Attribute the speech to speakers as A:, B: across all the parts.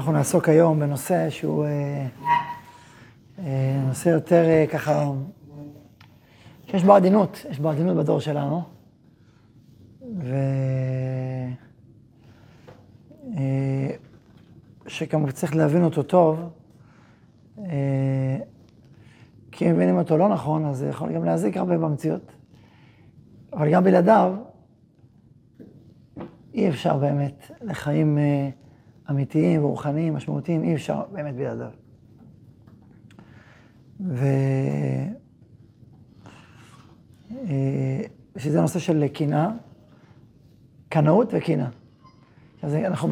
A: אנחנו נעסוק היום בנושא שהוא אה, אה, נושא יותר אה, ככה, שיש בו עדינות, יש בו עדינות בדור שלנו. ו... שגם צריך להבין אותו טוב, כי אם מבינים אותו לא נכון, אז זה יכול גם להזיק הרבה במציאות. אבל גם בלעדיו, אי אפשר באמת לחיים אמיתיים ורוחניים, משמעותיים, אי אפשר באמת בלעדיו. ו... אה, שזה נושא של קנאה, קנאות וקנאה. אז אנחנו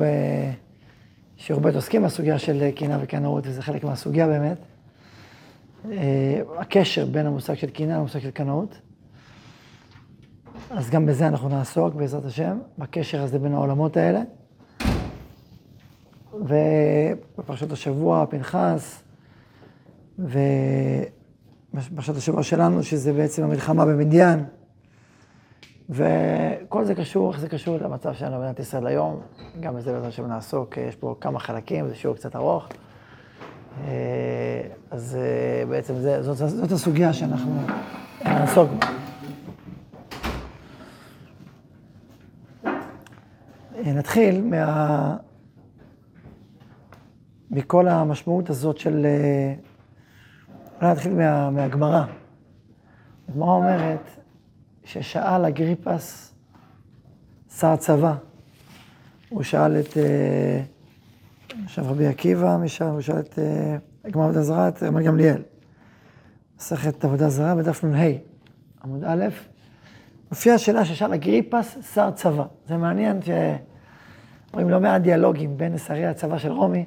A: בשיעור ב' עוסקים בסוגיה של קנאה וקנאות, וזה חלק מהסוגיה באמת. אה, הקשר בין המושג של קנאה למושג של קנאות. אז גם בזה אנחנו נעסוק, בעזרת השם, בקשר הזה בין העולמות האלה. ובפרשת השבוע, פנחס, ובפרשת השבוע שלנו, שזה בעצם המלחמה במדיין. וכל זה קשור, איך זה קשור למצב שלנו במדינת ישראל היום, גם בזה בעזרת השם נעסוק, יש פה כמה חלקים, זה שיעור קצת ארוך. אז אה, בעצם זה, זאת, זאת הסוגיה שאנחנו נעסוק בה. נתחיל מה... מכל המשמעות הזאת של... אה, אולי נתחיל מה, מהגמרא. הגמרא אומרת ששאל אגריפס שר צבא, הוא שאל את... אה, עכשיו רבי עקיבא, משם הוא שאל את אה, הגמרא עבודה זרה, את רמת גמליאל. מסכת עבודה זרה בדף נ"ה, עמוד א', מופיעה השאלה ששאל אגריפס שר צבא. זה מעניין שרואים לא מעט דיאלוגים בין שרי הצבא של רומי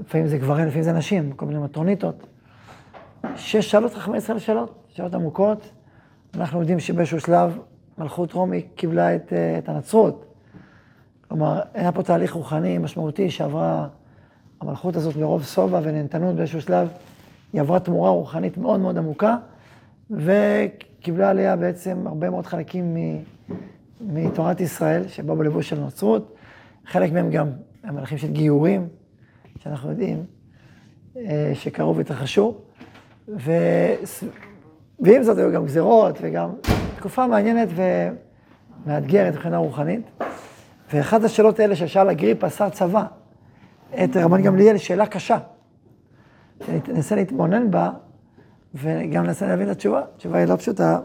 A: לפעמים זה גברים, לפעמים זה נשים, כל מיני מטרוניטות. שש שאלות חכמי ישראל שאלות, שאלות עמוקות. אנחנו יודעים שבאיזשהו שלב מלכות רומי קיבלה את, אה, את הנצרות. כלומר, היה פה תהליך רוחני משמעותי שעברה המלכות הזאת מרוב שובע ונהנתנות באיזשהו שלב, היא עברה תמורה רוחנית מאוד מאוד עמוקה, וקיבלה עליה בעצם הרבה מאוד חלקים מתורת ישראל, שבאו בלבוש של נצרות. חלק מהם גם המלכים של גיורים, שאנחנו יודעים אה, שקרו והתרחשו, ו... ועם זאת היו גם גזרות וגם תקופה מעניינת ומאתגרת מבחינה רוחנית. ואחת השאלות האלה ששאל אגריפ, שר צבא, את רבן גמליאל, שאלה קשה. שננסה להתבונן בה, וגם ננסה להבין את התשובה. התשובה היא לא פשוטה.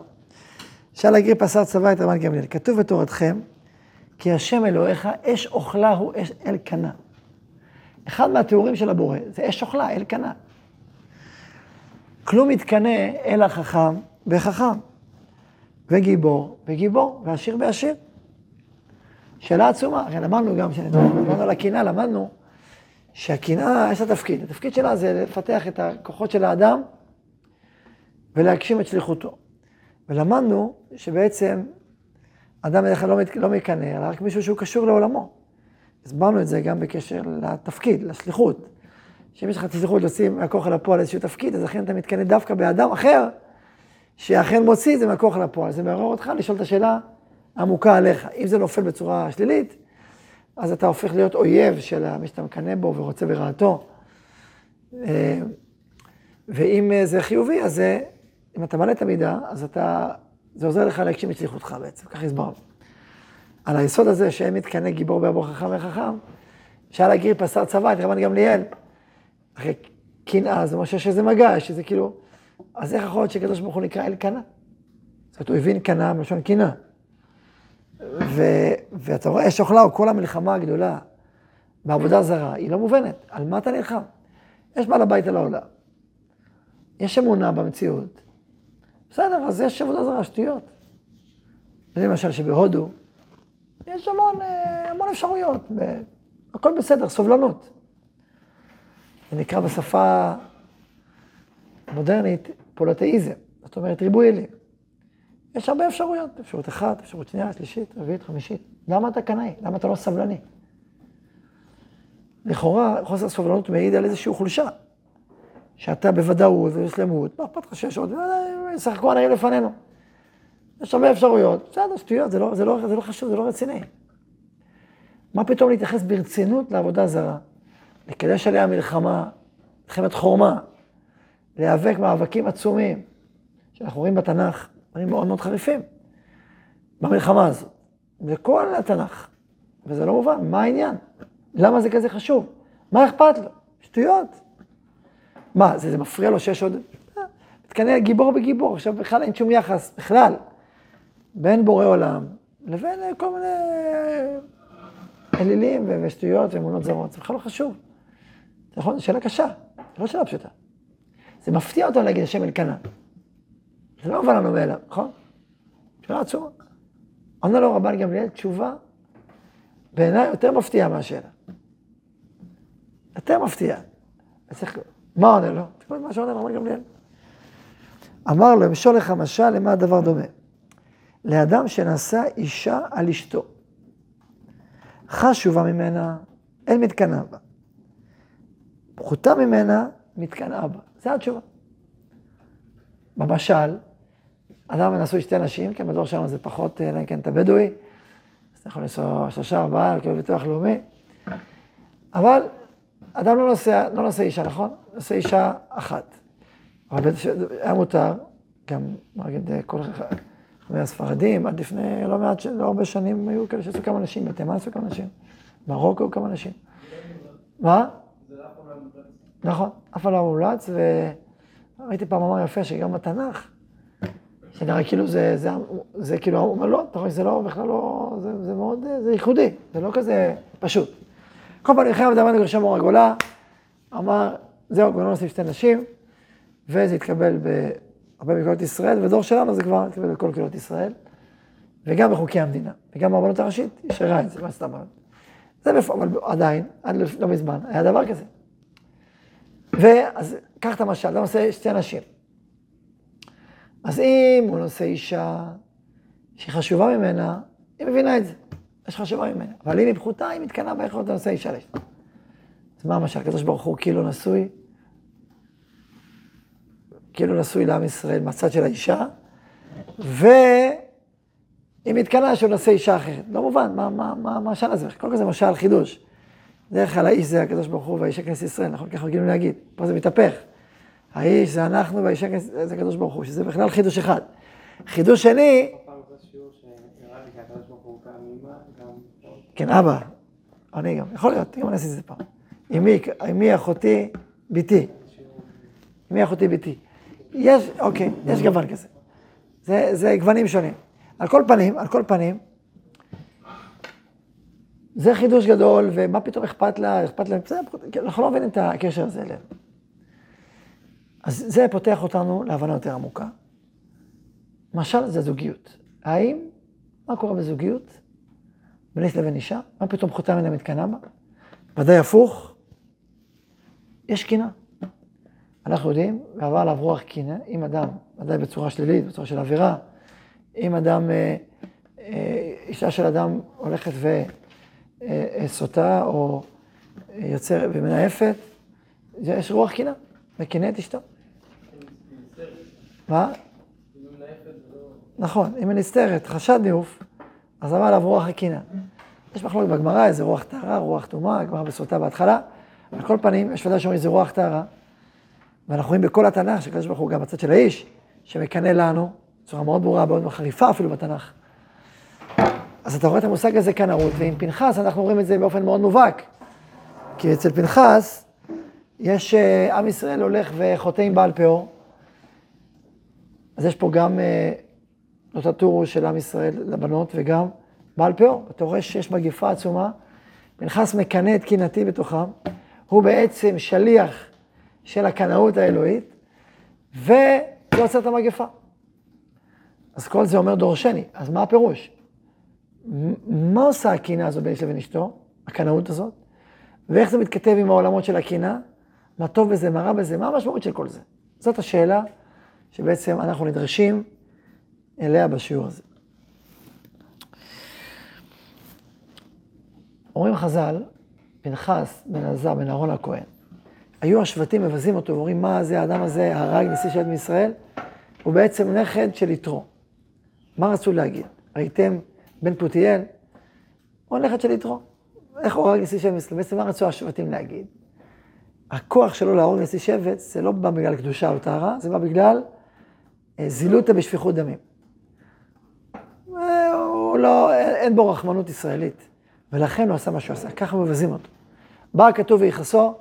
A: שאל אגריפ, שר צבא, את רבן גמליאל, כתוב בתורתכם, כי השם אלוהיך, אש אוכלה הוא אש אל קנה. אחד מהתיאורים של הבורא זה אש אוכלה, אל קנה. כלום מתקנא אל החכם בחכם, וגיבור וגיבור, ועשיר בעשיר. שאלה עצומה, הרי למדנו גם, כשדיברנו על הקנאה, למדנו שהקנאה, יש לה תפקיד. התפקיד שלה זה לפתח את הכוחות של האדם ולהגשים את שליחותו. ולמדנו שבעצם אדם בדרך כלל לא, לא מקנא, אלא רק מישהו שהוא קשור לעולמו. הסברנו את זה גם בקשר לתפקיד, לשליחות. שאם יש לך את השליחות לשים מהכוח אל הפועל איזשהו תפקיד, אז אכן אתה מתקנא דווקא באדם אחר, שאכן מוציא את זה מהכוח אל הפועל. זה מעורר אותך לשאול את השאלה העמוקה עליך. אם זה נופל בצורה שלילית, אז אתה הופך להיות אויב של מי שאתה מקנא בו ורוצה ברעתו. אה, ואם זה חיובי, אז זה, אם אתה מעלה את המידה, אז אתה, זה עוזר לך להגשים את שליחותך בעצם, ככה הסברנו. על היסוד הזה שאין מתקנא גיבור בעבור חכם וחכם, שאל הגיר פסר צבא את רבן גמליאל. אחרי קנאה, זה אומר שיש איזה מגע, יש איזה כאילו... אז איך יכול להיות שקדוש ברוך הוא נקרא אל קנאה? זאת אומרת, הוא הבין קנאה מלשון קנאה. ואתה רואה, אש אוכלה, כל המלחמה הגדולה בעבודה זרה, היא לא מובנת. על מה אתה נלחם? יש בעל הבית על העולם. יש אמונה במציאות. בסדר, אז יש עבודה זרה, שטויות. למשל שבהודו, יש המון, אה, המון אפשרויות, הכל בסדר, סובלנות. זה נקרא בשפה מודרנית פולותאיזם, זאת אומרת ריבוי אלים. יש הרבה אפשרויות, אפשרות אחת, אפשרות שנייה, שלישית, רביעית, חמישית. למה אתה קנאי? למה אתה לא סבלני? לכאורה, חוסר סבלנות מעיד על איזושהי חולשה. שאתה בוודאות ובשלמות, מה אכפת לך שיש עוד, סך הכל הנעים לפנינו. יש הרבה אפשרויות, בסדר, שטויות, זה לא, זה, לא, זה לא חשוב, זה לא רציני. מה פתאום להתייחס ברצינות לעבודה זרה? לקדש עליה מלחמה, מלחמת חורמה, להיאבק מאבקים עצומים, שאנחנו רואים בתנ"ך, דברים מאוד מאוד חריפים, במלחמה הזאת. זה כל התנ"ך, וזה לא מובן, מה העניין? למה זה כזה חשוב? מה אכפת לו? שטויות. מה, זה, זה מפריע לו שיש עוד... מתקנא גיבור בגיבור, עכשיו בכלל אין שום יחס, בכלל, בין בורא עולם לבין כל מיני אלילים ושטויות ואמונות זרות, זה בכלל לא חשוב. נכון, זו שאלה קשה, זו לא שאלה פשוטה. זה מפתיע אותנו להגיד השם אלקנה. זה לא מובן לנו מאליו, נכון? שאלה עצומה. עונה לו רבן גמליאל תשובה בעיניי יותר מפתיעה מהשאלה. יותר מפתיעה. מה עונה לו? תקראו מה שעונה רבן גמליאל. אמר לו, אמשול לך משל, למה הדבר דומה? לאדם שנשא אישה על אשתו. חשובה ממנה, אין מתקנה בה. פחותה ממנה, מתקנה בה. זו התשובה. במשל, אדם נשוי שתי נשים, כן, בדור שלנו זה פחות, אלא אם כן אתה בדואי, אז אתה יכול לנסוע שלושה, ארבעה, לקבל ביטוח לאומי. אבל אדם לא נוסע, לא נוסע אישה, נכון? נוסע אישה אחת. אבל היה מותר, גם, נגיד, כל חכמי הספרדים, עד לפני לא מעט, לא הרבה שנים, היו כאלה שעשו כמה נשים, בתימן עשו כמה נשים, מרוקו כמה נשים. מה? נכון, אף פעם לא מומלץ, וראיתי פעם מאמר יפה שגם בתנ"ך, שנראה כאילו זה, זה, זה כאילו, הוא אומר לא, אתה רואה שזה לא, בכלל לא, זה, זה מאוד, זה ייחודי, זה לא כזה פשוט. כל פעם נלחם לדבר נגד שם אור הגולה, אמר, זהו, כבר לא נוסיף שתי נשים, וזה התקבל בהרבה מקהילות ישראל, ובדור שלנו זה כבר התקבל בכל קהילות ישראל, וגם בחוקי המדינה, וגם ברבנות הראשית, יש אישרה את זה, מה אומרת? זה בפועל, אבל עדיין, עד לא מזמן, היה דבר כזה. ואז, קח את המשל, אתה עושה שתי אנשים. אז אם הוא נושא אישה שהיא חשובה ממנה, היא מבינה את זה, יש חשובה ממנה. אבל אם היא פחותה, היא מתקנאה ביכולת לנושא אישה לאשתה. אז מה המשל? הקדוש ברוך הוא כאילו נשוי, כאילו נשוי לעם ישראל מהצד של האישה, והיא מתקנאה שהוא נושא אישה אחרת. לא מובן, מה, מה, מה, מה השאלה הזה? קודם כל זה משל חידוש. דרך כלל האיש זה הקדוש ברוך הוא והאישה כנסת ישראל, נכון? ככה רגילים להגיד. פה זה מתהפך. האיש זה אנחנו והאישה כנסת זה הקדוש ברוך הוא, שזה בכלל חידוש אחד. חידוש שני... כן, אבא. אני גם, יכול להיות, גם אני עשיתי את זה פעם. אמי אחותי, ביתי. אמי אחותי, ביתי. יש, אוקיי, יש גוון כזה. זה, זה גוונים שונים. על כל פנים, על כל פנים, זה חידוש גדול, ומה פתאום אכפת לה, אכפת לה, בסדר, אנחנו לא מבינים את הקשר הזה אלינו. אז זה פותח אותנו להבנה יותר עמוקה. משל זה זוגיות. האם, מה קורה בזוגיות? בין איש לבין אישה? מה פתאום חותם ממנה מתקנא בה? ודאי הפוך, יש קינה. אנחנו יודעים, ועבר עליו רוח קינה, אם אדם, ודאי בצורה שלילית, בצורה של עבירה, אם אדם, אה, אה, אישה של אדם הולכת וסוטה או יוצרת ומנאפת, יש רוח קינה, וקינא את אשתו. מה? נכון, אם היא נסתרת, חשד ניאוף, אז אמר עליו רוח הקינה. יש מחלוקת בגמרא, איזה רוח טהרה, רוח טומאה, הגמרא בסוטה בהתחלה. על כל פנים, יש ודאי שאומרים איזה רוח טהרה. ואנחנו רואים בכל התנ"ך, שקדוש ברוך הוא גם בצד של האיש, שמקנא לנו, בצורה מאוד ברורה, מאוד חריפה אפילו בתנ"ך. אז אתה רואה את המושג הזה קנאות, ועם פנחס אנחנו רואים את זה באופן מאוד מובהק. כי אצל פנחס, יש, uh, עם ישראל הולך וחוטא עם בעל פאור, אז יש פה גם זאת הטור של עם ישראל לבנות וגם בעל פאור. אתה רואה שיש מגיפה עצומה, פנחס מקנא את קנאתי בתוכם, הוא בעצם שליח של הקנאות האלוהית, ולא עושה את המגפה. אז כל זה אומר דורשני, אז מה הפירוש? מה עושה הקנאה הזו בין איש לבין אשתו, הקנאות הזאת, ואיך זה מתכתב עם העולמות של הקנאה, מה טוב בזה, מה רע בזה, מה המשמעות של כל זה? זאת השאלה שבעצם אנחנו נדרשים אליה בשיעור הזה. אומרים חז"ל, פנחס בן עזר בן אהרון הכהן, היו השבטים מבזים אותו ואומרים, מה זה האדם הזה, הרג נשיא שבט מישראל? הוא בעצם נכד של יתרו. מה רצו להגיד? ראיתם בן פותיאל? הוא נכד של יתרו. איך הוא הרג נשיא שבט? בעצם מה רצו השבטים להגיד? הכוח שלו להרוג נשיא שבט, זה לא בא בגלל קדושה או טהרה, זה בא בגלל אה, זילותא בשפיכות דמים. הוא לא, אין בו רחמנות ישראלית, ולכן הוא עשה מה שהוא עשה, ככה מבזים אותו. בא הכתוב ויחסו,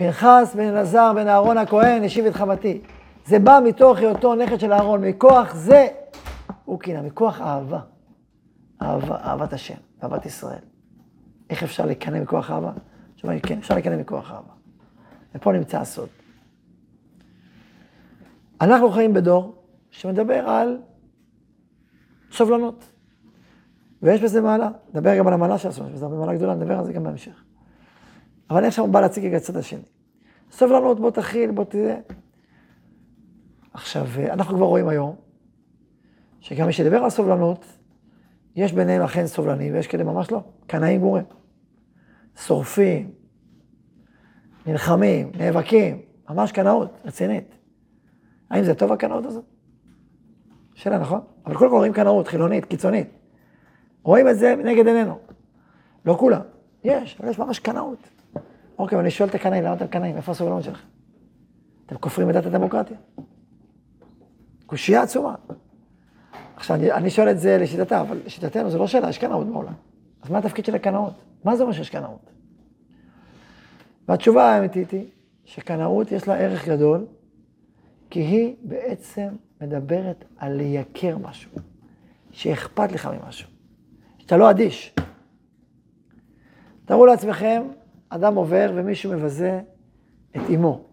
A: פנחס בן אלעזר בן אהרון הכהן השיב את חמתי. זה בא מתוך היותו נכד של אהרון, מכוח זה הוא קינה, מכוח אהבה. אהבה, אהבת השם, אהבת ישראל. איך אפשר לקנא מכוח אהבה? התשובה היא כן, אפשר לקנא מכוח אהבה. ופה נמצא הסוד. אנחנו חיים בדור שמדבר על סובלנות. ויש בזה מעלה, נדבר גם על המעלה של הסובלנות, יש בזה מעלה גדולה, נדבר על זה גם בהמשך. אבל אני עכשיו בא להציג את הצד השני. סובלנות, בוא תכיל, בוא תראה. עכשיו, אנחנו כבר רואים היום, שגם מי שדיבר על סובלנות, יש ביניהם אכן סובלנים, ויש כאלה ממש לא, קנאים גמורים. שורפים, נלחמים, נאבקים, ממש קנאות, רצינית. האם זה טוב הקנאות הזאת? שאלה, נכון? אבל קודם כל רואים קנאות, חילונית, קיצונית. רואים את זה נגד עינינו. לא כולם. יש, אבל יש ממש קנאות. אוקיי, אבל אני שואל את הקנאים, למה אתם קנאים? איפה הסובלנות שלכם? אתם כופרים את דת הדמוקרטיה. קושייה עצומה. עכשיו, אני, אני שואל את זה לשיטתה, אבל לשיטתנו זו לא שאלה, יש קנאות בעולם. אז מה התפקיד של הקנאות? מה זה אומר שיש קנאות? והתשובה האמיתית היא שקנאות יש לה ערך גדול, כי היא בעצם מדברת על לייקר משהו, שאכפת לך ממשהו, שאתה לא אדיש. תארו לעצמכם, אדם עובר ומישהו מבזה את אמו,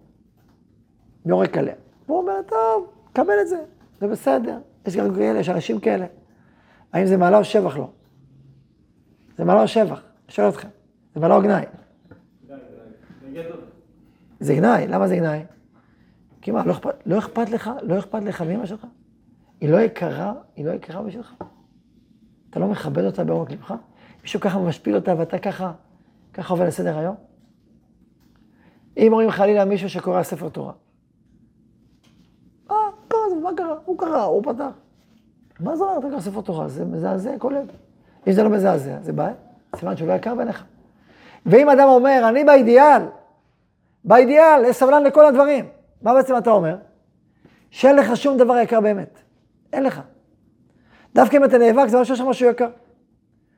A: יורק עליה. והוא אומר, טוב, קבל את זה, זה בסדר. יש גם כאלה, יש אנשים כאלה. האם זה מעלה או שבח לו? זה מעלה או שבח? אני שואל אתכם. זה מעלה או גנאי? זה גנאי, למה זה גנאי? כי מה, לא אכפת, לא אכפת לך, לא אכפת לך מאמא שלך? היא לא יקרה, היא לא יקרה בשבילך? אתה לא מכבד אותה בעומק לבך? מישהו ככה משפיל אותה ואתה ככה, ככה עובר לסדר היום? אם אומרים חלילה מישהו שקורא ספר תורה. אה, קרא, מה קרה? הוא קרא, הוא פתח. מה זה אומר, אתה קורא ספר תורה? זה מזעזע כל לב. אם זה לא מזעזע, זה בעיה. סימן שהוא לא יקר בעיניך. ואם אדם אומר, אני באידיאל, באידיאל, יש סבלן לכל הדברים. מה בעצם אתה אומר? שאין לך שום דבר יקר באמת. אין לך. דווקא אם אתה נאבק, זה אומר שיש לך משהו יקר.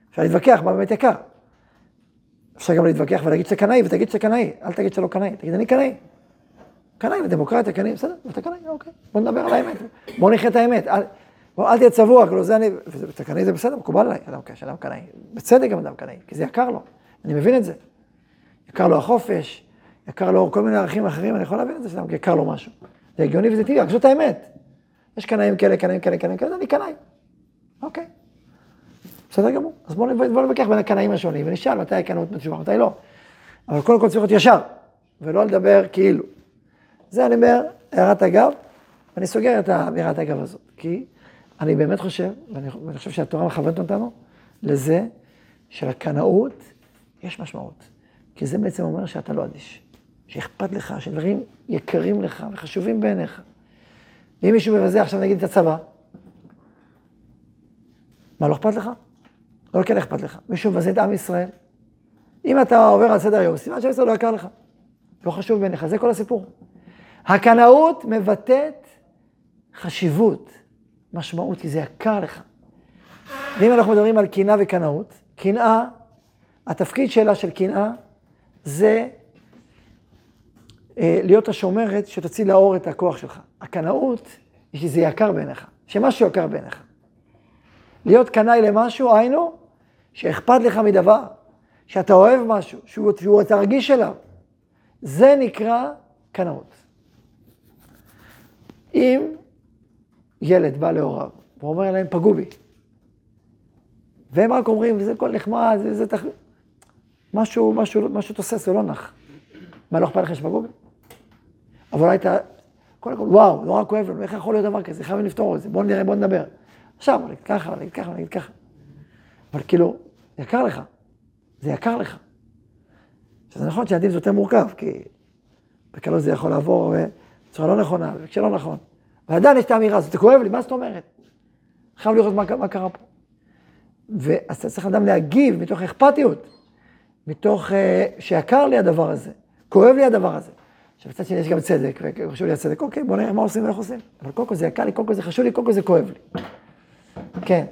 A: אפשר להתווכח מה באמת יקר. אפשר גם להתווכח ולהגיד שאתה קנאי, ותגיד שאתה קנאי. אל תגיד שאתה לא קנאי, תגיד אני קנאי. קנאי לדמוקרטיה, קנאי, בסדר, אתה קנאי, אוקיי. בוא נדבר על האמת. בוא נחיה את האמת. אל, בוא, אל תהיה צבוע, כאילו זה אני, אתה קנאי זה בסדר, מקובל עליי, אדם קשה, אדם קנאי. בצדק גם אדם קנאי, כי זה יקר לו. אני מבין את זה. יקר לו החופש, יקר לו כל מיני ערכים אחרים, אני יכול להבין את זה שאדם יקר לו משהו. זה הגיוני וזה טבעי, רק זאת האמת. יש קנאים כאלה, קנאים כאלה, קנאים כאלה, אני קנאי. אוקיי. בסדר גמור. אז בואו בוא נתווכח בין הקנאים השונים ונשאל מתי הקנאות בתשובה, מתי לא. אבל קודם כל צריך להיות ישר, ולא לדבר כאילו. זה אני אומר, הערת אגב, ואני סוגר את הערת אגב הזאת, כי אני באמת חושב, ואני, ואני חושב שהתורה מכוונת אותנו לזה שלקנאות יש משמעות. כי זה בעצם אומר שאתה לא אדיש, שאכפת לך, שדברים יקרים לך וחשובים בעיניך. ואם מישהו מבזה עכשיו נגיד את הצבא, מה, לא אכפת לך? לא כן אכפת לך. מישהו מבזה את עם ישראל. אם אתה עובר על סדר היום, סימן שעם לא יקר לך. לא חשוב בעיניך, זה כל הסיפור. הקנאות מבטאת חשיבות, משמעות, כי זה יקר לך. ואם אנחנו מדברים על קנאה וקנאות, קנאה, התפקיד שלה של קנאה זה אה, להיות השומרת שתוציא לאור את הכוח שלך. הקנאות היא שזה יקר בעיניך, שמשהו יקר בעיניך. להיות קנאי למשהו, היינו, שאכפת לך מדבר, שאתה אוהב משהו, שהוא, שהוא אתה רגיש אליו. זה נקרא קנאות. אם ילד בא להוריו, והוא אומר להם, פגעו בי, והם רק אומרים, זה הכל נחמד, זה, זה תח... משהו, משהו, משהו תוסס, זה לא נח. מה, לא אכפת לך שפגעו בי? אבל אולי אתה, קודם כל, וואו, נורא כואב לנו, איך יכול להיות דבר כזה? חייבים לפתור את זה, בוא נראה, בוא נדבר. עכשיו, נגיד ככה, נגיד ככה, נגיד ככה. אבל כאילו, יקר לך, זה יקר לך. שזה נכון שילדים זה יותר מורכב, כי בקלות זה יכול לעבור בצורה לא נכונה, וכשלא נכון. אבל עדיין יש את האמירה הזאת, זה כואב לי, מה זאת אומרת? חייב לראות מה, מה קרה פה. ואז צריך אדם להגיב מתוך אכפתיות. מתוך אה, שיקר לי הדבר הזה, כואב לי הדבר הזה. עכשיו, מצד שני יש גם צדק, וחשוב לי הצדק, אוקיי, בוא נראה מה עושים ואיך עושים. אבל קודם כל זה יקר לי, קודם כל זה חשוב לי, קודם כל זה כואב לי. כן.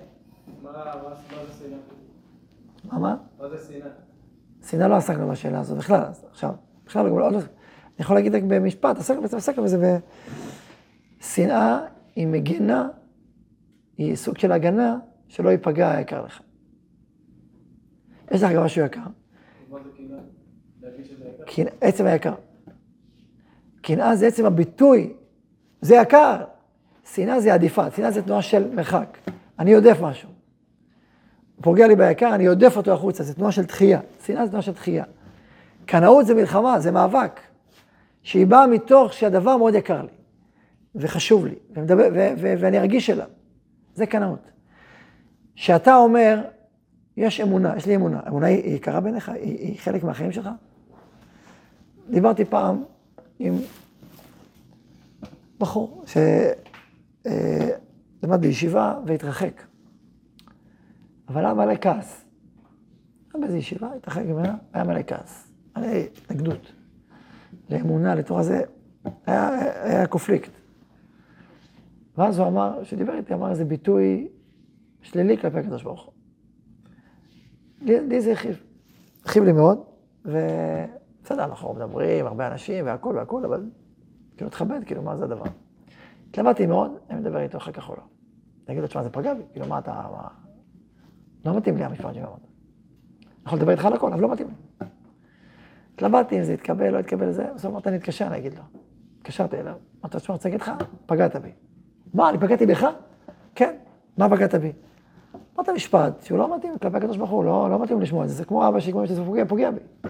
B: מה מה- זה שנאה? שנאה?
A: לא עסקנו בשאלה הזאת בכלל, עכשיו, בכלל לא, עוד לא, אני יכול להגיד רק במשפט, עסקנו בזה. שנאה היא מגינה, היא סוג של הגנה, שלא ייפגע היקר לך. יש לך גם משהו יקר, עצם היקר. קנאה זה עצם הביטוי, זה יקר. שנאה זה עדיפה, שנאה זה תנועה של מרחק. אני יודף משהו. הוא פוגע לי ביקר, אני יודף אותו החוצה, זה תנועה של דחייה. שנאה זה תנועה של דחייה. קנאות זה מלחמה, זה מאבק. שהיא באה מתוך שהדבר מאוד יקר לי, וחשוב לי, ומדבר, ו- ו- ואני רגיש אליו. זה קנאות. שאתה אומר, יש אמונה, יש לי אמונה. אמונה היא יקרה בעיניך? היא, היא חלק מהחיים שלך? דיברתי פעם עם בחור שלמד בישיבה והתרחק. אבל היה מלא כעס. היה באיזו ישיבה, התרחק ממנה, היה מלא כעס. מלא התנגדות. לאמונה, לתורה זה, היה, היה קופליקט. ואז הוא אמר, כשדיבר איתי, אמר איזה ביטוי שלילי כלפי הקדוש ברוך הוא. לי, לי זה הכאיב. הכאיב לי מאוד, ובסדר, אנחנו מדברים, הרבה אנשים והכול והכול, אבל כאילו, תכבד, כאילו, מה זה הדבר? התלבטתי מאוד, אני מדבר איתו אחר כך או לא. אגיד לו, תשמע, זה פגע בי, כאילו, מה אתה, מה... לא מתאים לי המשפט שאמרת. אני יכול לדבר איתך על הכל, אבל לא מתאים לי. התלבטתי אם זה יתקבל, לא יתקבל, זה, בסוף אמרתי, אני אתקשר, אני אגיד לו. התקשרתי אליו, אמרתי לו, תשמע, רוצה להגיד לך, פגעת בי. מה, אני פגעתי בך? כן. מה פגעת בי? אמרת משפט שהוא לא מתאים כלפי הקדוש ברוך הוא, לא, לא מתאים לשמוע את זה, זה כמו אבא שלי, שזה פוגע, פוגע בי.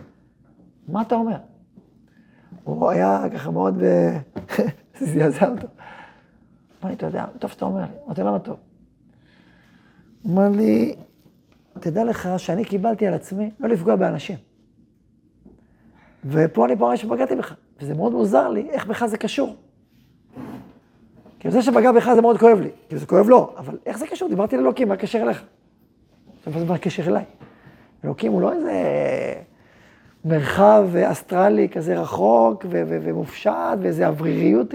A: מה אתה אומר? הוא היה ככה מאוד, ב- זעזע אותו. אמר לי, אתה יודע, טוב שאתה אומר לי. אמרתי, למה טוב? הוא אמר לי, תדע לך שאני קיבלתי על עצמי לא לפגוע באנשים. ופה אני פורש שפגעתי בך, וזה מאוד מוזר לי, איך בך זה קשור. כאילו זה שפגע בך זה מאוד כואב לי, כאילו זה כואב לו, אבל איך זה קשור? דיברתי לאלוקים, מה הקשר אליך? עכשיו, מה הקשר אליי? אלוקים הוא לא איזה מרחב אסטרלי כזה רחוק ומופשט ואיזה אווריריות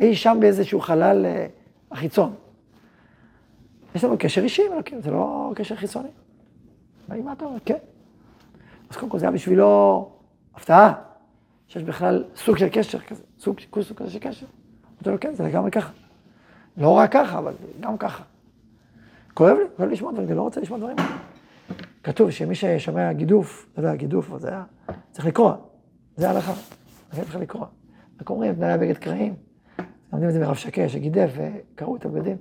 A: אי שם באיזשהו חלל אה, החיצון. יש לנו קשר אישי עם אלוקים, זה לא קשר חיצוני. מה אתה אומר? כן. אז קודם כל זה היה בשבילו הפתעה, שיש בכלל סוג של קשר כזה, סוג, סוג כזה של קשר. אמרתי לו, כן, זה לגמרי ככה. לא רק ככה, אבל גם ככה. כואב לי, כואב לי לשמוע דברים, אני לא רוצה לשמוע דברים. כתוב שמי ששומע גידוף, אתה יודע, גידוף, זה היה, צריך לקרוע. זה ההלכה. אני צריך לקרוע. רק אומרים, תנאי בגד קרעים. לומדים את זה מרב שקה, שגידף וקרעו את הבגדים.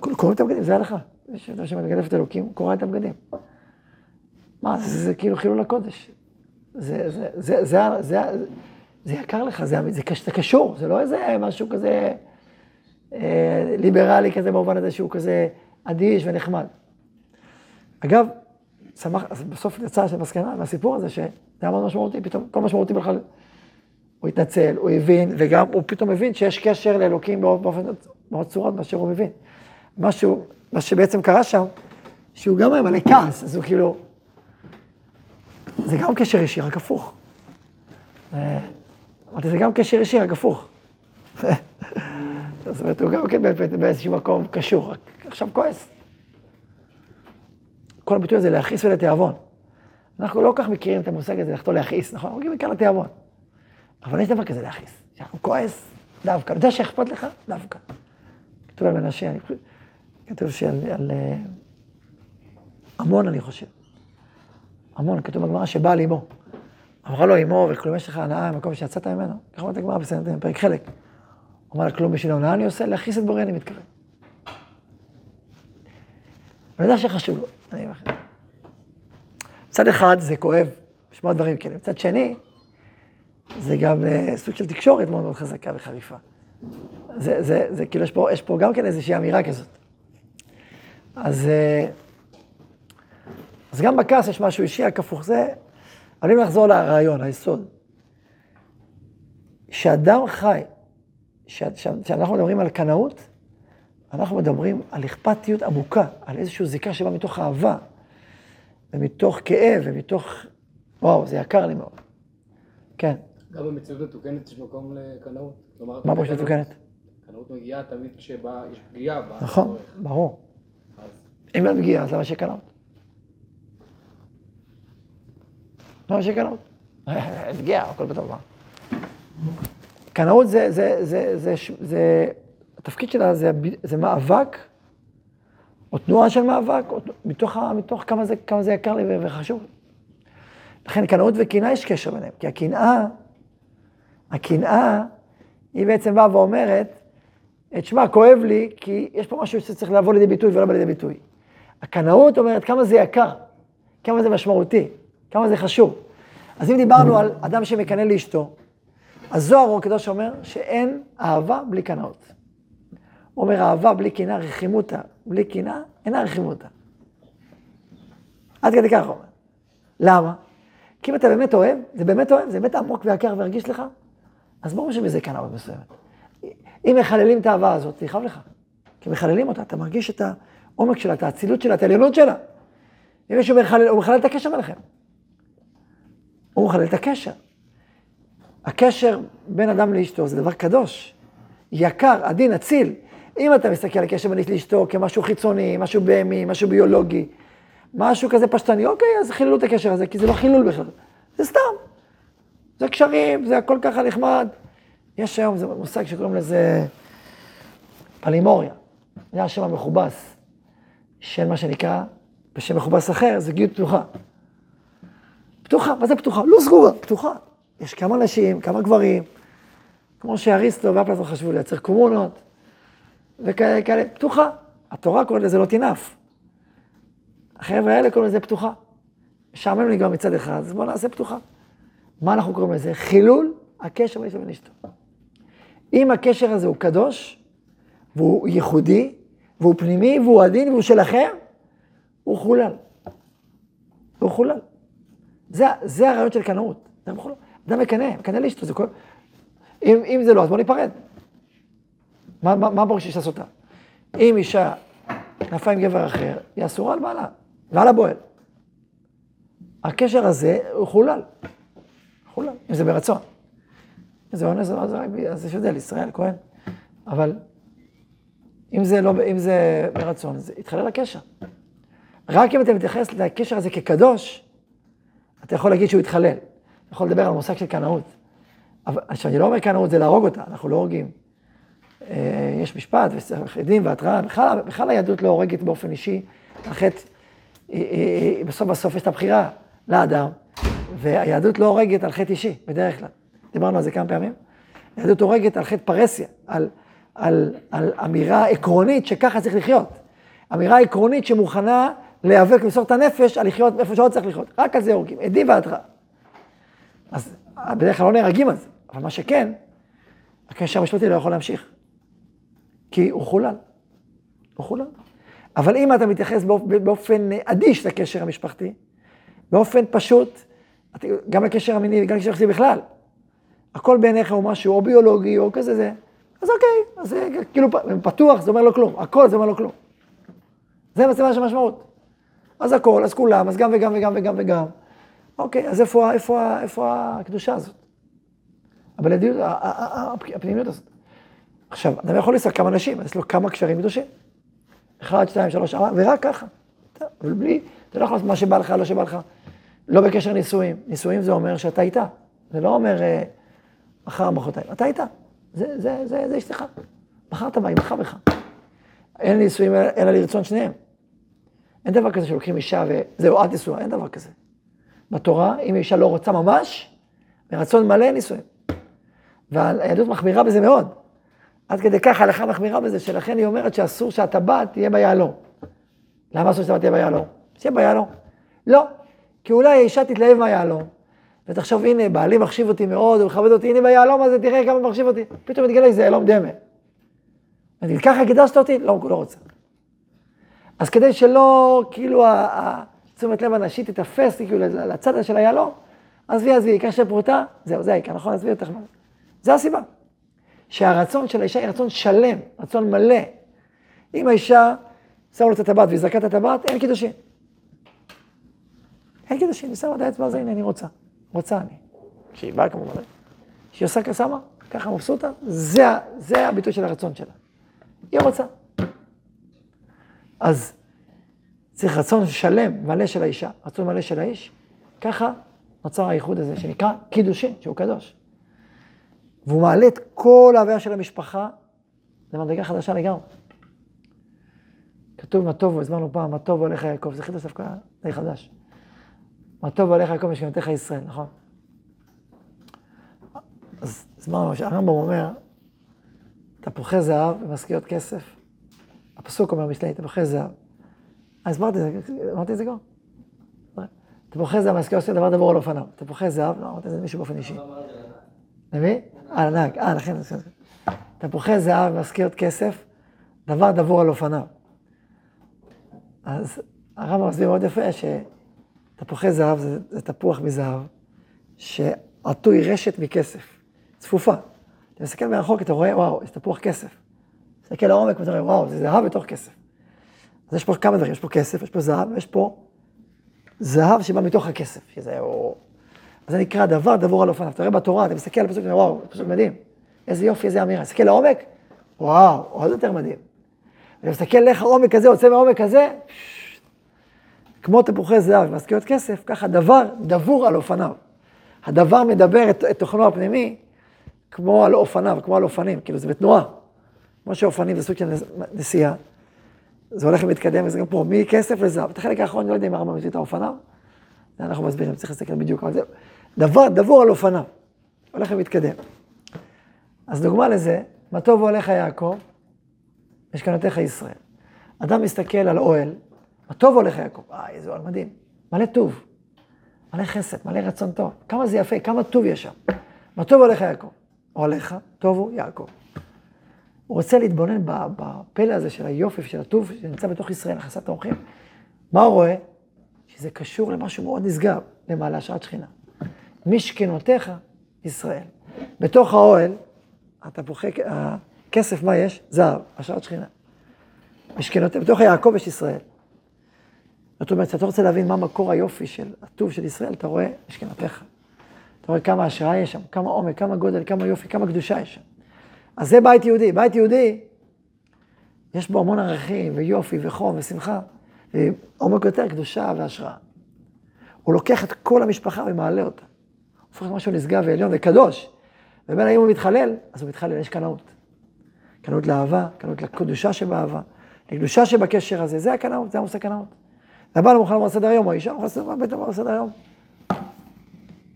A: קוראים את הבגדים, זה ההלכה. יש אדם שמגדף את אלוקים, קורע את הבגדים. מה, זה, זה כאילו חילול הקודש. זה, זה, זה, זה, זה, זה, זה יקר לך, זה, זה, זה קשור, זה לא איזה משהו כזה אה, ליברלי כזה במובן הזה שהוא כזה אדיש ונחמד. אגב, שמח, בסוף יצא שמסקנה מהסיפור הזה, שזה היה מאוד משמעותי, פתאום, כל משמעותי בכלל, הוא התנצל, הוא הבין, וגם הוא פתאום הבין שיש קשר לאלוקים באופן, מאוד צורות מאשר הוא מבין. משהו, מה שבעצם קרה שם, שהוא גם היה מלא כעס, אז הוא כאילו, זה גם קשר אישי, רק הפוך. אה, אמרתי, זה גם קשר אישי, רק הפוך. זאת אומרת, הוא גם כן באיזשהו מקום קשור, רק עכשיו כועס. כל הביטוי הזה להכעיס ולתיאבון. אנחנו לא כל כך מכירים את המושג הזה, לחתור להכעיס, נכון? אנחנו מכירים מכאן לתיאבון. אבל יש דבר כזה להכעיס. שאנחנו כועס, דווקא. אתה יודע שאכפת לך? דווקא. כתוב על מנשה, אני כתוב שעל על, עמון, אני חושב. עמון, כתוב בגמרא שבא על אמו. אמרה לו אמו, וכלום יש לך הנאה במקום שיצאת ממנו. ככה אומרת הגמרא בסנדרים, פרק חלק. אמר לה, כלום בשביל ההונאה אני עושה? להכעיס את בורא אני מתכוון. אני יודע שחשוב לו, אני. מצד אחד זה כואב, לשמוע דברים כאלה. מצד שני, זה גם uh, סוג של תקשורת מאוד מאוד חזקה וחריפה. זה, זה, זה כאילו, יש פה, יש פה גם כן איזושהי אמירה כזאת. אז, uh, אז גם בכעס יש משהו אישי, רק הפוך. זה, אבל אם נחזור לרעיון, היסוד, שאדם חי, כשאנחנו מדברים על קנאות, אנחנו מדברים על אכפתיות עמוקה, על איזושהי זיקה שבאה מתוך אהבה. ומתוך כאב, ומתוך... וואו, זה יקר לי מאוד. כן,
B: גם במציאות מתוקנת יש מקום לקנאות.
A: מה פה שמתוקנת?
B: קנאות מגיעה תמיד כשבא, יש פגיעה.
A: נכון, ברור. אם אין פגיעה, אז למה שקנאות? למה שקנאות? אין פגיעה, הכל בטוב. קנאות זה, זה, זה, זה, זה, התפקיד שלה זה, זה מאבק, או תנועה של מאבק, או, מתוך, מתוך כמה, זה, כמה זה יקר לי וחשוב. לכן קנאות וקנאה יש קשר ביניהם, כי הקנאה, הקנאה, היא בעצם באה ואומרת, תשמע, כואב לי, כי יש פה משהו שצריך לבוא לידי ביטוי ולא בא לידי ביטוי. הקנאות אומרת כמה זה יקר, כמה זה משמעותי, כמה זה חשוב. אז אם דיברנו על אדם שמקנא לאשתו, הזוהר הקדוש אומר שאין אהבה בלי קנאות. הוא אומר, אהבה בלי קנאה רחימותה, בלי קנאה אינה רחימותה. עד כדי כך אומר. למה? כי אם אתה באמת אוהב, זה באמת אוהב, זה באמת עמוק ויקר והרגיש לך, אז ברור שבזה קנאות מסוימת. אם מחללים את האהבה הזאת, זה יכאב לך. כי מחללים אותה, אתה מרגיש את העומק שלה, את האצילות שלה, את העליונות שלה. אם מישהו מחלל, הוא מחלל את הקשר ביניכם. הוא מחלל את הקשר. הקשר בין אדם לאשתו זה דבר קדוש, יקר, עדין, אציל. אם אתה מסתכל על הקשר בין איש לאשתו כמשהו חיצוני, משהו בהמי, משהו ביולוגי, משהו כזה פשטני, אוקיי, אז חיללו את הקשר הזה, כי זה לא חילול בכלל. זה סתם. זה קשרים, זה הכל ככה נחמד. יש היום, זה מושג שקוראים לזה פלימוריה. זה השם המכובס של מה שנקרא, בשם מכובס אחר, זוגיות פתוחה. פתוחה, מה זה פתוחה? לא סגורה, פתוחה. יש כמה נשים, כמה גברים, כמו שאריסטו ואפלטון חשבו לייצר קומונות, וכאלה, כאלה, פתוחה. התורה קוראת לזה לא תינף. החבר'ה האלה קוראים לזה פתוחה. משעמם לי גם מצד אחד, אז בואו נעשה פתוחה. מה אנחנו קוראים לזה? חילול הקשר בין איש לבין אשתו. אם הקשר הזה הוא קדוש, והוא ייחודי, והוא פנימי, והוא עדין, והוא שלכם, הוא חולל. הוא חולל. זה, זה הרעיון של קנאות. זה מחולל. אדם מקנא, מקנא לאשתו, זה כל... אם, אם זה לא, אז בוא ניפרד. מה, מה, מה ברור שיש לעשותה? אם אישה נפלה עם גבר אחר, היא אסורה על בעלה, ועל הבועל. הקשר הזה הוא חולל. חולל, אם זה ברצון. אם זה אונס, אז יש הבדל, ישראל, כהן. אבל אם זה, לא, אם זה ברצון, זה יתחלל הקשר. רק אם אתה מתייחס לקשר הזה כקדוש, אתה יכול להגיד שהוא יתחלל. אתה יכול לדבר על מושג של קנאות. אבל עכשיו, אני לא אומר קנאות זה להרוג אותה, אנחנו לא הורגים. אה, יש משפט וחדים והתראה, בכלל, בכלל היהדות לא הורגת באופן אישי, החטא, בסוף בסוף יש את הבחירה לאדם, והיהדות לא הורגת על חטא אישי, בדרך כלל. דיברנו על זה כמה פעמים. היהדות הורגת על חטא פרסיה, על, על, על אמירה עקרונית שככה צריך לחיות. אמירה עקרונית שמוכנה להיאבק ולמסור את הנפש על לחיות איפה שעוד צריך לחיות. רק על זה הורגים, עדים והתראה. אז בדרך כלל לא נהרגים על זה, אבל מה שכן, הקשר המשפטי לא יכול להמשיך. כי הוא חולל. הוא חולל. אבל אם אתה מתייחס באופן אדיש לקשר המשפחתי, באופן פשוט, גם לקשר המיני וגם לקשר המשפחתי בכלל, הכל בעיניך הוא משהו או ביולוגי או כזה זה, אז אוקיי, אז זה כאילו פתוח, זה אומר לו כלום, הכל זה אומר לו כלום. זה מה שמשמעות. אז הכל, אז כולם, אז גם וגם וגם וגם וגם. אוקיי, אז איפה, איפה, איפה הקדושה הזאת? הבלעדיות, הפנימיות הזאת. עכשיו, אדם יכול לנסוע כמה נשים, יש לו כמה קשרים קדושים. אחד, שתיים, שלוש, ארבע, ורק ככה. אבל בלי, אתה לא יכול לעשות מה שבא לך, לא שבא לך. לא בקשר נישואים. נישואים זה אומר שאתה איתה. זה לא אומר אה, מחר, מחרתיים. אתה איתה. זה, זה, זה, זה אשתך. בחרת בה, היא בחרה בך. אין נישואים אלא לרצון שניהם. אין דבר כזה שלוקחים אישה וזהו, אל תישאו, אין דבר כזה. בתורה, אם אישה לא רוצה ממש, ברצון מלא נישואים. והיהדות מחמירה בזה מאוד. עד כדי כך ההלכה מחמירה בזה, שלכן היא אומרת שאסור שהטבעת תהיה ביהלום. למה אסור שהטבעת תהיה ביהלום? שיהיה ביהלום. לא, כי אולי האישה תתלהב מהיהלום, ותחשוב, הנה, בעלי מחשיב אותי מאוד, הוא מכבד אותי, הנה ביהלום הזה, תראה כמה מחשיב אותי. פתאום מתגלה שזה יהלום דמה. אני ככה קידשת אותי? לא, הוא לא רוצה. אז כדי שלא, כאילו, תשומת לב הנשית תתפס, כאילו, לצד של היהלום, עזבי, עזבי, עיקר של פרוטה, זהו, זה העיקר, נכון? עזבי אותך. זה הסיבה. שהרצון של האישה היא רצון שלם, רצון מלא. אם האישה שמה לו את הטבעת והיא זרקה את הטבעת, אין קידושין. קידושין, היא שמה את האצבע הזה, הנה, אני רוצה. רוצה אני. כשהיא באה כמובן, כשהיא עושה כסמה, ככה מבסוטה, זה, זה הביטוי של הרצון שלה. היא רוצה. אז צריך רצון שלם, מלא של האישה, רצון מלא של האיש, ככה נוצר האיחוד הזה שנקרא קידושין, שהוא קדוש. והוא מעלה את כל ההוויה של המשפחה למדרגה חדשה לגמרי. כתוב מה טוב, הסברנו פעם, מה טוב הולך יעקב, זה חידוש דווקא די חדש. מה טוב הולך יעקב משכנתך ישראל, נכון? אז הסברנו שהרמב"ם אומר, תפוחי זהב ומשכיות כסף. הפסוק אומר משלי, תפוחי זהב. הסברתי את זה, אמרתי את זה כבר? תפוחי זהב, משכיות כסף, דבר דבור על אופניו. תפוחי זהב, לא אמרתי את זה למישהו באופן אישי. למי? אה, לנהג, אה, לכן, תפוחי זהב ומשכיות כסף, דבר דבור על אופניו. אז הרמב"ם מסביר מאוד יפה שתפוחי זהב זה, זה תפוח מזהב, שעטוי רשת מכסף, צפופה. אתה מסתכל מרחוק, אתה רואה, וואו, יש תפוח כסף. מסתכל לעומק ואתה רואה, וואו, זה זהב בתוך כסף. אז יש פה כמה דברים, יש פה כסף, יש פה זהב, ויש פה זהב שבא מתוך הכסף, שזה או... זה נקרא דבר דבור על אופניו. אתה רואה בתורה, אתה מסתכל על הפסוק, וואו, פסוק מדהים. איזה יופי, איזה אמירה. מסתכל לעומק, וואו, עוד יותר מדהים. ואתה מסתכל איך העומק הזה יוצא מהעומק הזה, כמו תפוחי זהב ומשכיות כסף, ככה דבר דבור על אופניו. הדבר מדבר את, את תוכנו הפנימי כמו על אופניו, כמו על אופנים, כאילו זה בתנועה. כמו שאופנים זה סוג של נסיעה. זה הולך ומתקדם, וזה גם פה, מכסף לזהב. את החלק האחרון, לא יודע אם הרמב"ם מביא את האופניו, אנחנו מסבירים, צריך להסתכל בדיוק, אבל זה דבר דבור על אופניו. הולך ומתקדם. אז דוגמה לזה, מה טוב הולך יעקב, משכנותיך ישראל. אדם מסתכל על אוהל, מה טוב הולך יעקב, אה, איזה אוהל מדהים, מלא טוב, מלא חסד, מלא רצון טוב, כמה זה יפה, כמה טוב יש שם. מה טוב הולך יעקב, הולך, טוב הוא יעקב. הוא רוצה להתבונן בפלא הזה של היופי ושל הטוב שנמצא בתוך ישראל, הכנסת האורחים. מה הוא רואה? שזה קשור למשהו מאוד נשגב, למעלה שעת שכינה. משכנותיך ישראל. בתוך האוהל, התפוחי, הכסף, מה יש? זהב, השעת שכינה. משכנותיך, בתוך יעקב יש ישראל. זאת אומרת, אתה רוצה להבין מה מקור היופי של הטוב של ישראל, אתה רואה משכנותיך. אתה רואה כמה השראה יש שם, כמה עומק, כמה גודל, כמה יופי, כמה קדושה יש שם. אז זה בית יהודי. בית יהודי, יש בו המון ערכים ויופי וחום ושמחה, ועומק יותר קדושה והשראה. הוא לוקח את כל המשפחה ומעלה אותה. הוא הופך למשהו נשגב ועליון וקדוש. ובין האם הוא מתחלל, אז הוא מתחלל, יש קנאות. קנאות לאהבה, קנאות לקדושה שבאהבה, לקדושה שבקשר הזה, זה הקנאות, זה המושג קנאות. הבעל מוכן לעבור סדר היום, או האישה מוכן לעבור סדר היום.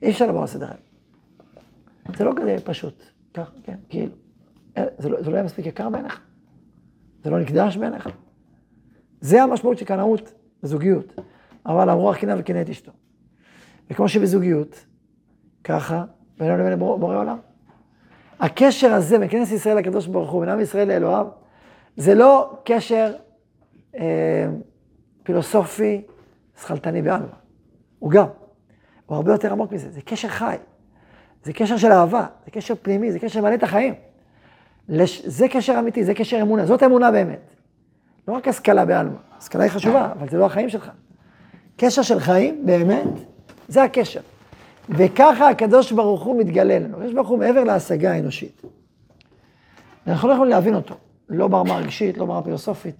A: אי אפשר לעבור סדר היום. זה לא כזה פשוט, כך, כן, כאילו. זה לא, זה לא היה מספיק יקר בעיניך? זה לא נקדש בעיניך? זה המשמעות של קנאות בזוגיות. אבל אמרו הקנאה וקנא את אשתו. וכמו שבזוגיות, ככה, בינינו לבין בורא עולם. הקשר הזה בין כנסת ישראל לקדוש ברוך הוא, בין עם ישראל לאלוהיו, זה לא קשר אה, פילוסופי, שכלתני בעלמא. הוא גם. הוא הרבה יותר עמוק מזה, זה קשר חי. זה קשר של אהבה, זה קשר פנימי, זה קשר שמעלה את החיים. לש... זה קשר אמיתי, זה קשר אמונה, זאת אמונה באמת. לא רק השכלה בעלמא, השכלה היא חשובה, אבל זה לא החיים שלך. קשר של חיים, באמת, זה הקשר. וככה הקדוש ברוך הוא מתגלה לנו. הקדוש ברוך הוא מעבר להשגה האנושית. אנחנו לא יכולים להבין אותו, לא ברמה הרגשית, לא ברמה פילוסופית,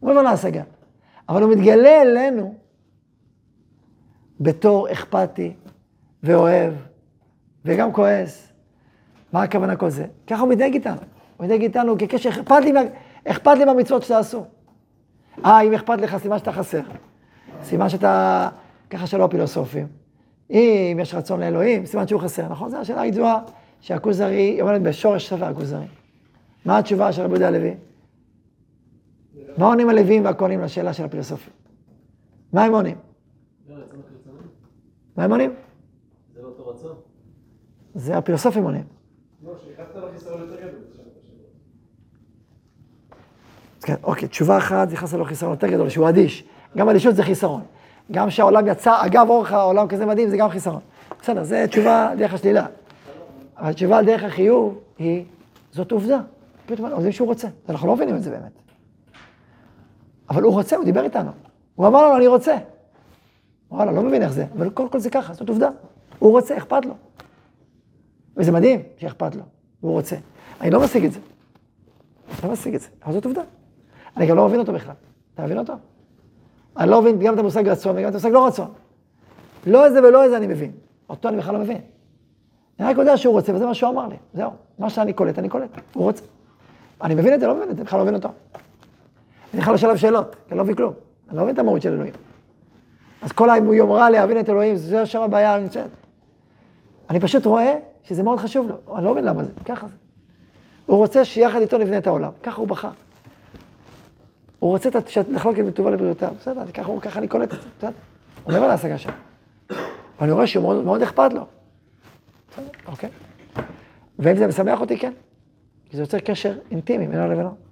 A: הוא מעבר להשגה. אבל הוא מתגלה אלינו בתור אכפתי ואוהב וגם כועס. מה הכוונה כל זה? ככה הוא מתנהג איתנו. הוא מתנהג איתנו כקשר, אכפת לי, אכפת לי מהמצוות שתעשו. אה, אם אכפת לך, סימן שאתה חסר. סימן שאתה, ככה שלא הפילוסופים. אם יש רצון לאלוהים, סימן שהוא חסר, נכון? זו השאלה הידועה שהכוזרי, היא אומרת בשורש ספר הכוזרי. מה התשובה של רבי יהודה הלוי? מה עונים הלווים והכהנים לשאלה של הפילוסופים? מה הם עונים? מה הם עונים?
C: זה לא אותו רצון.
A: זה הפילוסופים עונים.
C: לא.
A: כן, אוקיי, תשובה אחת, נכנס לו חיסרון יותר גדול, שהוא אדיש. גם אדישות זה חיסרון. גם שהעולם יצא, אגב אורך העולם כזה מדהים, זה גם חיסרון. בסדר, זה תשובה דרך השלילה. אבל תשובה דרך החיוב היא, זאת עובדה. פתאום יודעים שהוא רוצה, אנחנו לא מבינים את זה באמת. אבל הוא רוצה, הוא דיבר איתנו. הוא אמר לנו, אני רוצה. וואלה, לא מבין איך זה, אבל קודם כל זה ככה, זאת עובדה. הוא רוצה, אכפת לו. וזה מדהים שאכפת לו, והוא רוצה. אני לא משיג את זה. לא משיג את זה, אבל זאת עובדה. אני גם לא מבין אותו בכלל. אתה מבין אותו? אני לא מבין גם את המושג רצון וגם את המושג לא רצון. לא איזה ולא איזה אני מבין. אותו אני בכלל לא מבין. אני רק יודע שהוא רוצה, וזה מה שהוא אמר לי. זהו. מה שאני קולט, אני קולט. הוא רוצה. אני מבין את זה, לא מבין את זה, בכלל לא מבין אותו. אני בכלל לא שאלות, אני לא מבין כלום. אני לא מבין את המהות של אלוהים. אז כל היומרה להבין את אלוהים, זה שם הבעיה הנמצאת. אני פשוט רואה שזה מאוד חשוב לו. אני לא מבין למה זה, ככה זה. הוא רוצה שיחד איתו נבנה את העולם. ככה הוא בחר. הוא רוצה לחלוק את מטובה לבריאותיו. בסדר, ככה, ככה אני קולט את זה, בסדר. הוא מעבר להשגה שלו. ואני רואה שהוא מאוד, מאוד אכפת לו. בסדר, אוקיי. ואם זה משמח אותי, כן. כי זה יוצר קשר אינטימי בינו לבינו.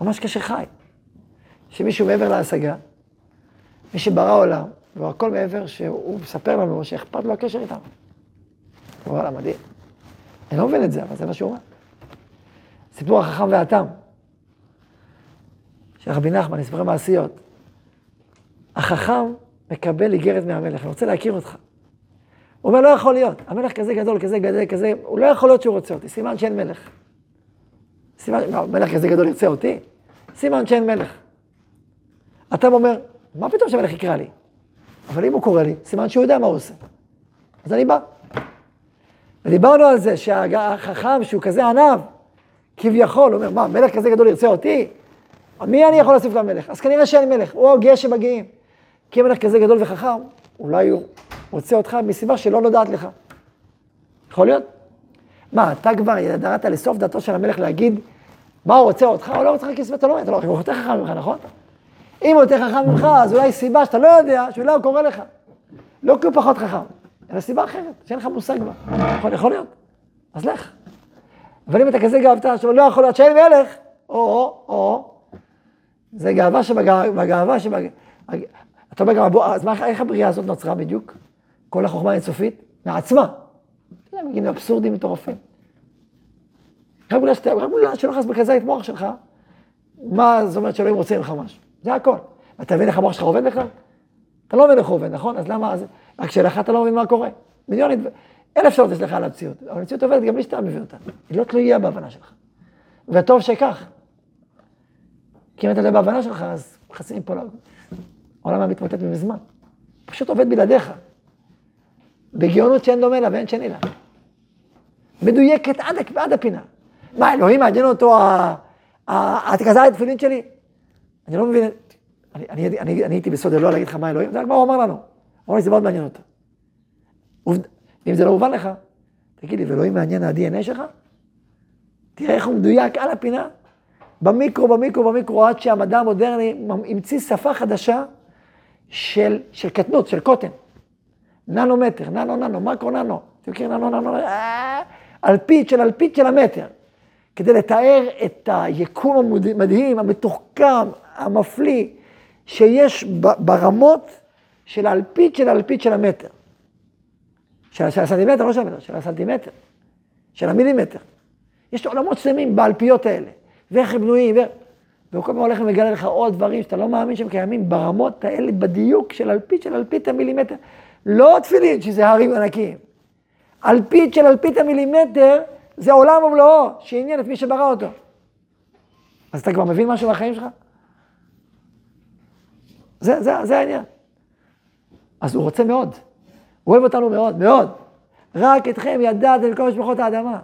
A: ממש קשר חי. שמישהו מעבר להשגה, מי שברא עולם, והכל מעבר שהוא מספר לנו שאכפת לו הקשר איתנו. וואלה, מדהים. אני לא מבין את זה, אבל זה מה שהוא אומר. סיפור החכם והתם, של רבי נחמן, סיפורי מעשיות. החכם מקבל איגרת מהמלך, אני רוצה להכיר אותך. הוא אומר, לא יכול להיות, המלך כזה גדול, כזה גדול, כזה, הוא לא יכול להיות שהוא רוצה אותי, סימן שאין מלך. סימן, לא, מלך כזה גדול ירצה אותי? סימן שאין מלך. אתה אומר, מה פתאום שהמלך יקרא לי? אבל אם הוא קורא לי, סימן שהוא יודע מה הוא עושה. אז אני בא. ודיברנו על זה שהחכם, שהוא כזה ענב, כביכול, אומר, מה, מלך כזה גדול ירצה אותי? מי אני יכול להוסיף למלך? אז כנראה שאין מלך, הוא הגאה שמגיעים. כי מלך כזה גדול וחכם, אולי הוא רוצה אותך מסיבה שלא נודעת לך. יכול להיות? מה, אתה כבר ידעת לסוף דעתו של המלך להגיד מה הוא רוצה אותך או לא רוצה כסף אתה לא, אתה לא, הוא יותר חכם ממך, נכון? אם הוא יותר חכם ממך, אז אולי סיבה שאתה לא יודע, שאולי הוא קורא לך. לא כי הוא פחות חכם, אלא סיבה אחרת, שאין לך מושג בה. יכול, יכול להיות, אז לך. אבל אם אתה כזה גאוותן, שלא יכול להיות שאין מלך, או, או, זה גאווה שבגאווה שבגאווה. אתה אומר גם, אז מה, איך הבריאה הזאת נוצרה בדיוק? כל החוכמה האינסופית? מעצמה. יודע, מגיעים לאבסורדים מטורפים. רק בגלל שאתה, רק בגלל שלא נכנס בכזה את מוח שלך, מה זאת אומרת שאלוהים רוצה ממך משהו? זה הכל. אתה מבין איך המוח שלך עובד בכלל? אתה לא מבין איך הוא עובד, נכון? אז למה, רק שלך אתה לא מבין מה קורה. מיליון, אלף שעות יש לך על המציאות, אבל המציאות עובדת גם בלי שאתה מבין אותה. היא לא תלויה בהבנה שלך. וטוב שכך. כי אם אתה לא בהבנה שלך, אז חסים פה, העולם היה מתמוטט מזמן. פשוט עובד בלעדיך. בגאונות שאין דומה לה ואין שני לה. מדויקת עד, עד הפינה. מה, אלוהים מעניין אותו התקזת התפילין שלי? אני לא מבין, אני, אני, אני, אני הייתי בסוד אלוה להגיד לך מה אלוהים, זה רק מה הוא אמר לנו. הוא אמר לי, זה מאוד מעניין אותו. אם זה לא הובן לך, תגיד לי, ואלוהים מעניין ה-DNA שלך? תראה איך הוא מדויק על הפינה, במיקרו, במיקרו, במיקרו, עד שהמדע המודרני המציא שפה חדשה של, של קטנות, של קוטן. ננומטר, ננו, ננו, מקרו, ננו. אתם מכירים ננו, ננו, אה, אלפית של אלפית של המטר. כדי לתאר את היקום המדהים, המתוחכם, המפליא, שיש ברמות של האלפית של האלפית של המטר. של, של הסנטימטר, לא של המטר, של הסנטימטר, של המילימטר. יש עולמות שלמים באלפיות האלה, ואיך הם בנויים, ו... והוא כל פעם הולך ומגלה לך עוד דברים שאתה לא מאמין שהם קיימים ברמות האלה, בדיוק של אלפית של אלפית המילימטר. לא תפילין, שזה הרים ענקיים. אלפית של אלפית המילימטר, זה עולם ומלואו, שעניין את מי שברא אותו. אז אתה כבר מבין משהו מהחיים שלך? זה, זה, זה העניין. אז הוא רוצה מאוד. הוא אוהב אותנו מאוד, מאוד. רק אתכם ידעתם כל משפחות האדמה.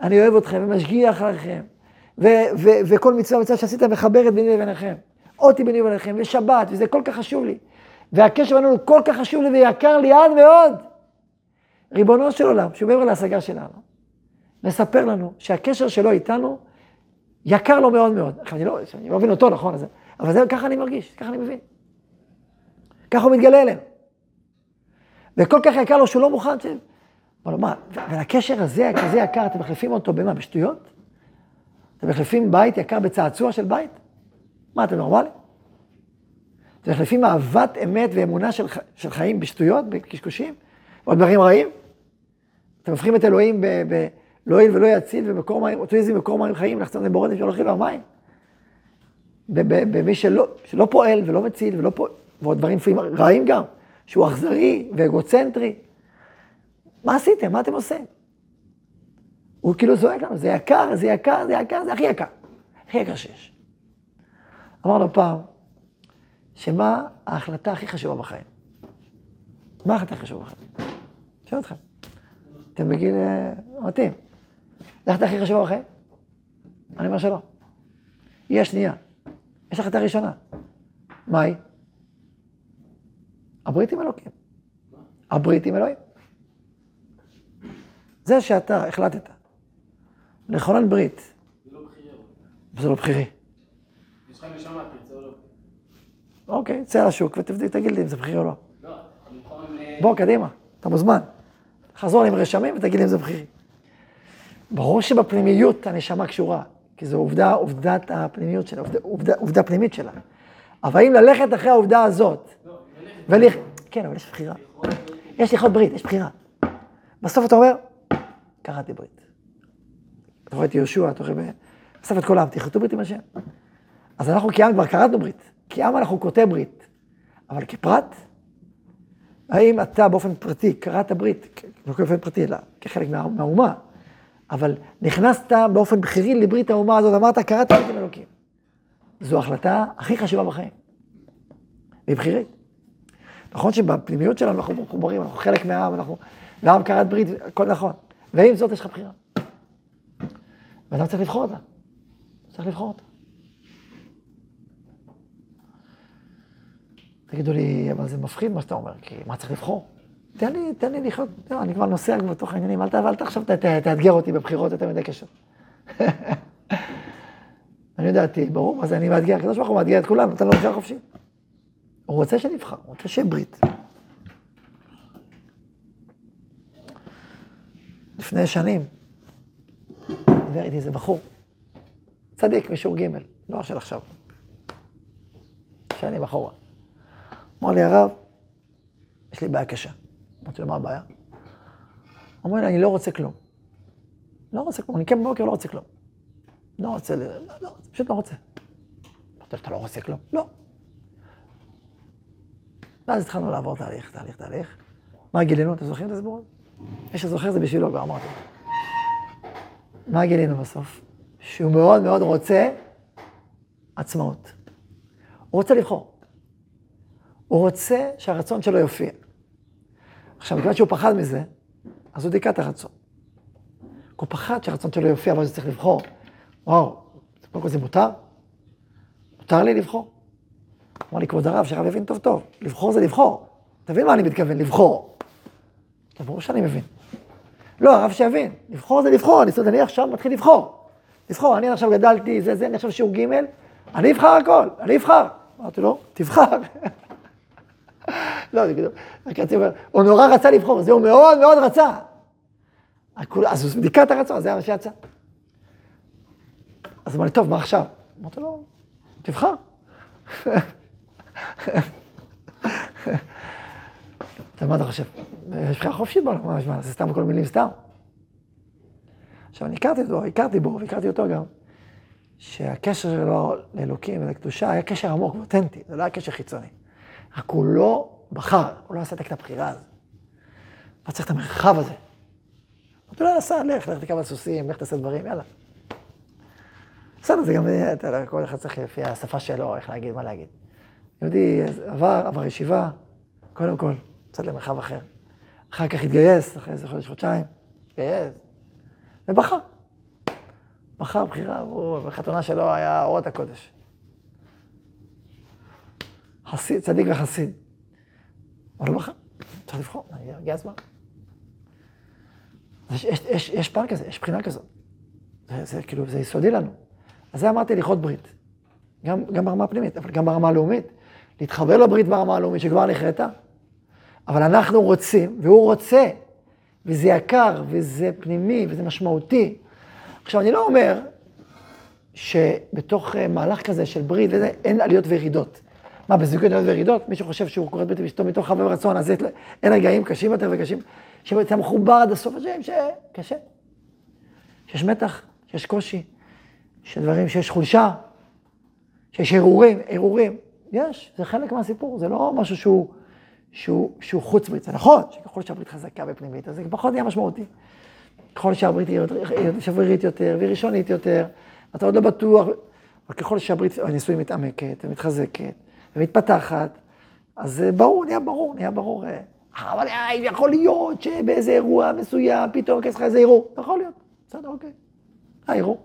A: אני אוהב אתכם ומשגיח אחריכם. וכל מצווה מצווה שעשיתם מחברת ביני לביניכם. אותי ביני לביניכם, ושבת, וזה כל כך חשוב לי. והקשר בינינו כל כך חשוב לי ויקר לי עד מאוד. ריבונו של עולם, שהוא מעבר להשגה שלנו, מספר לנו שהקשר שלו איתנו יקר לו מאוד מאוד. אני לא, אני לא מבין אותו, נכון, אבל זה, ככה אני מרגיש, ככה אני מבין. ככה הוא מתגלה אלינו. וכל כך יקר לו שהוא לא מוכן ש... אבל מה, והקשר הזה, כזה יקר, אתם מחליפים אותו במה? בשטויות? אתם מחליפים בית יקר בצעצוע של בית? מה, אתם נורמלים? אתם מחליפים אהבת אמת ואמונה של, של חיים בשטויות, בקשקושים? או דברים רעים? אתם הופכים את אלוהים ב... ב לא יעיל ולא יציל, ומקור מים, אותו איזה מקור מים חיים, לחצן לבורדים שלא הולכים למים. במי שלא, שלא פועל ולא מציל ולא פועל, ועוד דברים לפעמים רעים גם. שהוא אכזרי ואגוצנטרי. מה עשיתם? מה אתם עושים? הוא כאילו זועק לנו, זה יקר, זה יקר, זה יקר, זה הכי יקר. הכי יקר שיש. אמרנו פעם, שמה ההחלטה הכי חשובה בחיים? מה ההחלטה הכי חשובה בחיים? שואל אתכם. אתם בגיל אה, מתאים. זה ההחלטה הכי חשובה בחיים? אני אומר שלא. היא השנייה. יש החלטה ראשונה. מה היא? הברית עם אלוקים. הברית עם אלוהים. זה שאתה החלטת לכונן ברית,
C: זה לא בחירה.
A: וזה לא בחירי.
C: יש לך נשמה, תרצה או לא?
A: אוקיי, צא לשוק ותגיד לי אם זה בחירי או לא.
C: לא, ל...
A: בוא, קדימה, אתה מוזמן. חזור עם רשמים ותגיד לי אם זה בחירי. ברור שבפנימיות הנשמה קשורה, כי זו עובדה, עובדת הפנימיות שלה, עובדה, עובדה, עובדה פנימית שלה. אבל אם ללכת אחרי העובדה הזאת,
C: לא.
A: ולכ... כן, אבל יש בחירה. יש לכרות ברית, יש בחירה. בסוף אתה אומר, קראתי ברית. אתה רואה את יהושע, אתה רואה בסוף את כל העם, תכרתו ברית עם השם. אז אנחנו כעם כבר כרתנו ברית. כעם אנחנו כותי ברית. אבל כפרט, האם אתה באופן פרטי כרת ברית, לא באופן פרטי, אלא כחלק מה, מהאומה, אבל נכנסת באופן בכירי לברית האומה הזאת, אמרת, קראתי ברית עם אלוקים. זו ההחלטה הכי חשובה בחיים. והיא בכירית. נכון שבפנימיות שלנו אנחנו מחוברים, אנחנו חלק מהעם, אנחנו... והעם כרת ברית, הכל נכון. ועם זאת יש לך בחירה. ואדם צריך לבחור אותה. צריך לבחור אותה. תגידו לי, אבל זה מפחיד מה שאתה אומר, כי מה צריך לבחור? תן לי, תן לי לחיות, לא, אני כבר נוסע כבר בתוך העניינים, אל ת- אל תחשוב, תאתגר אותי בבחירות יותר מדי קשה. אני יודעתי, ברור, מה זה אני מאתגר, הקדוש ברוך הוא מאתגר את כולנו, נותן לו בחירה חופשית. הוא רוצה שנבחר, הוא רוצה שיהיה ברית. לפני שנים, דיבר איתי איזה בחור, צדיק משיעור ג', לא של עכשיו, שנים אחורה. אמר לי, הרב, יש לי בעיה קשה. אמרתי לו, מה הבעיה? אמר לי, אני לא רוצה כלום. לא רוצה כלום, אני קם בבוקר, לא רוצה כלום. לא רוצה, ל- לא, לא, פשוט לא רוצה. אמרתי לו, אתה לא רוצה כלום? לא. ואז התחלנו לעבור תהליך, תהליך, תהליך. מה גילינו? אתם זוכרים את הסיפור הזה? מי שזוכר זה בשבילו, כבר אמרתי. מה גילינו בסוף? שהוא מאוד מאוד רוצה עצמאות. הוא רוצה לבחור. הוא רוצה שהרצון שלו יופיע. עכשיו, מכיוון שהוא פחד מזה, אז הוא דיכא את הרצון. הוא פחד שהרצון שלו יופיע, אבל הוא צריך לבחור. וואו, קודם כל זה מותר? מותר לי לבחור? אמר לי, כבוד הרב, שהרב יבין טוב טוב, לבחור זה לבחור. תבין מה אני מתכוון, לבחור. זה ברור שאני מבין. לא, הרב שיבין, לבחור זה לבחור, אני, אני עכשיו מתחיל לבחור. לבחור, אני עכשיו גדלתי, זה זה, אני עכשיו שיעור ג', אני אבחר הכל, אני אבחר. אמרתי לו, תבחר. לא, זה כאילו, רק רציתי לומר, הוא נורא רצה לבחור, זה הוא מאוד מאוד רצה. אז הוא את הרצון, זה מה שיצא. אז הוא אמר לי, טוב, מה עכשיו? אמרתי לו, תבחר. אתה מה אתה חושב? יש בחירה חופשית בעולם, מה, מה, זה סתם כל מילים סתם. עכשיו, אני הכרתי אותו, הכרתי בו, והכרתי אותו גם, שהקשר שלו לאלוקים ולקדושה היה קשר עמוק ואותנטי, זה לא היה קשר חיצוני. רק הוא לא בחר, הוא לא עשה את הבחירה הזאת. לא צריך את המרחב הזה. אמרתי לו, עשה, לך, לך תקרב על סוסים, לך תעשה דברים, יאללה. בסדר, זה גם, אתה יודע, כל אחד צריך לפי השפה שלו, איך להגיד, מה להגיד. יהודי עבר, עבר ישיבה, קודם כל, קצת למרחב אחר. אחר כך התגייס, אחרי איזה חודש, חודשיים, התגייס, ובחר. בחר בחירה, הוא, בחתונה שלו היה אורות הקודש. חסיד, צדיק וחסיד. בחר, צריך לבחור, הגיע הזמן. יש, יש, יש, יש פן כזה, יש בחינה כזאת. זה, זה כאילו, זה יסודי לנו. אז זה אמרתי לכרות ברית. גם, גם ברמה הפנימית, אבל גם ברמה הלאומית. להתחבר לברית ברמה הלאומית שכבר נכרתה. אבל אנחנו רוצים, והוא רוצה, וזה יקר, וזה פנימי, וזה משמעותי. עכשיו, אני לא אומר שבתוך אה, מהלך כזה של ברית, וזה, אין עליות וירידות. מה, בזוגיות עליות וירידות? מישהו חושב שהוא קורא ברית עם אשתו מתוך חבר רצון, אז אין רגעים קשים יותר וקשים, שאתה מחובר עד הסוף, אז שקשה. שיש מתח, שיש קושי, שיש דברים שיש חולשה, שיש הרהורים, הרהורים. יש, זה חלק מהסיפור, זה לא משהו שהוא, שהוא, שהוא חוץ ברית. זה נכון שככל שהברית חזקה ופנימית, אז זה פחות נהיה משמעותי. ככל שהברית היא שברירית יותר והיא ראשונית יותר, אתה עוד לא בטוח, אבל ככל שהברית הנישואים מתעמקת ומתחזקת ומתפתחת, אז זה ברור, נהיה ברור, נהיה ברור. אה, אבל אה, יכול להיות שבאיזה אירוע מסוים פתאום כסף לך איזה ערעור. יכול להיות, בסדר, אוקיי. אה, ערעור.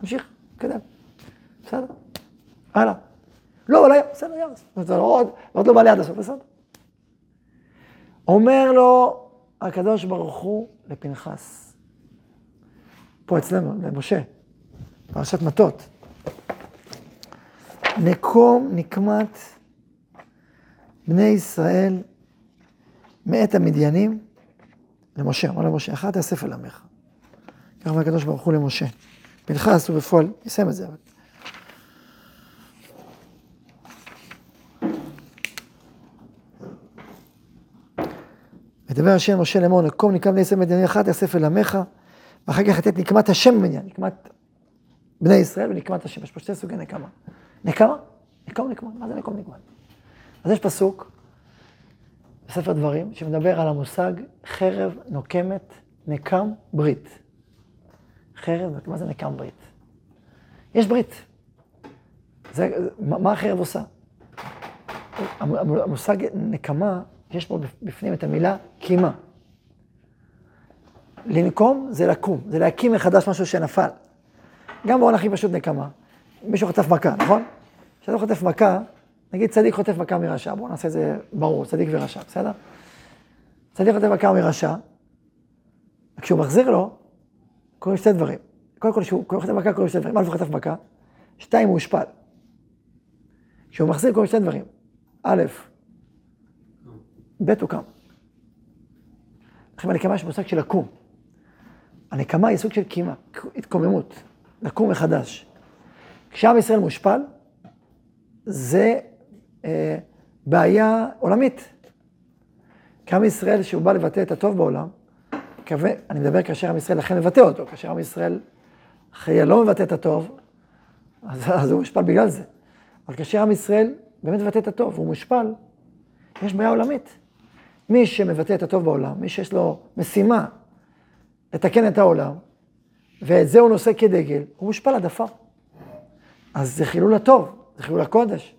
A: נמשיך, נתקדם. בסדר. הלאה. לא, אבל היה, בסדר, יאללה. זה לא עוד, עוד לא בא ליד הסוף, בסדר. אומר לו הקדוש ברוך הוא לפנחס, פה אצלנו, למשה, פרשת מטות. נקום נקמת בני ישראל מאת המדיינים למשה, אמר למשה, אחת תאסף אל עמך. כך אומר הקדוש ברוך הוא למשה. פנחס הוא בפועל, יסיים את זה. אבל. השם משה לאמור, נקום נקם ישראל מדיין אחת, תאסף אל עמך, ואחר כך לתת נקמת השם במדיין, נקמת בני ישראל ונקמת השם. יש פה שתי סוגי נקמה. נקמה? נקום נקמה, מה זה נקום נקמה? אז יש פסוק בספר דברים שמדבר על המושג חרב נוקמת נקם ברית. חרב, מה זה נקם ברית? יש ברית. זה, מה החרב עושה? המ- המ- המושג נקמה, יש בו בפנים את המילה קימה. לנקום זה לקום, זה להקים מחדש משהו שנפל. גם בעולם הכי פשוט נקמה. מישהו חטף מכה, נכון? כשאתה חוטף מכה, נגיד צדיק חוטף מכה מרשע, בואו נעשה את זה ברור, צדיק ורשע, בסדר? צדיק חוטף מכה מרשע, וכשהוא מחזיר לו, קורים שתי דברים. קודם כל, כשהוא חוטף מכה, קורים שתי דברים. א', הוא חטף מכה, שתיים, הוא הושפל. כשהוא מחזיר, קורים שתי דברים. א', ב', הוא קם. לכן בנקמה יש מושג של לקום. הנקמה היא סוג של קימה, התקוממות, לקום מחדש. כשעם ישראל מושפל, זה אה, בעיה עולמית. כי עם ישראל, שהוא בא לבטא את הטוב בעולם, כוון, אני מדבר כאשר עם ישראל לכן מבטא אותו, כאשר עם ישראל חיה לא מבטא את הטוב, אז, אז הוא מושפל בגלל זה. אבל כאשר עם ישראל באמת מבטא את הטוב, והוא מושפל, יש בעיה עולמית. מי שמבטא את הטוב בעולם, מי שיש לו משימה לתקן את העולם, ואת זה הוא נושא כדגל, הוא מושפל עד עפר. אז זה חילול הטוב, זה חילול הקודש.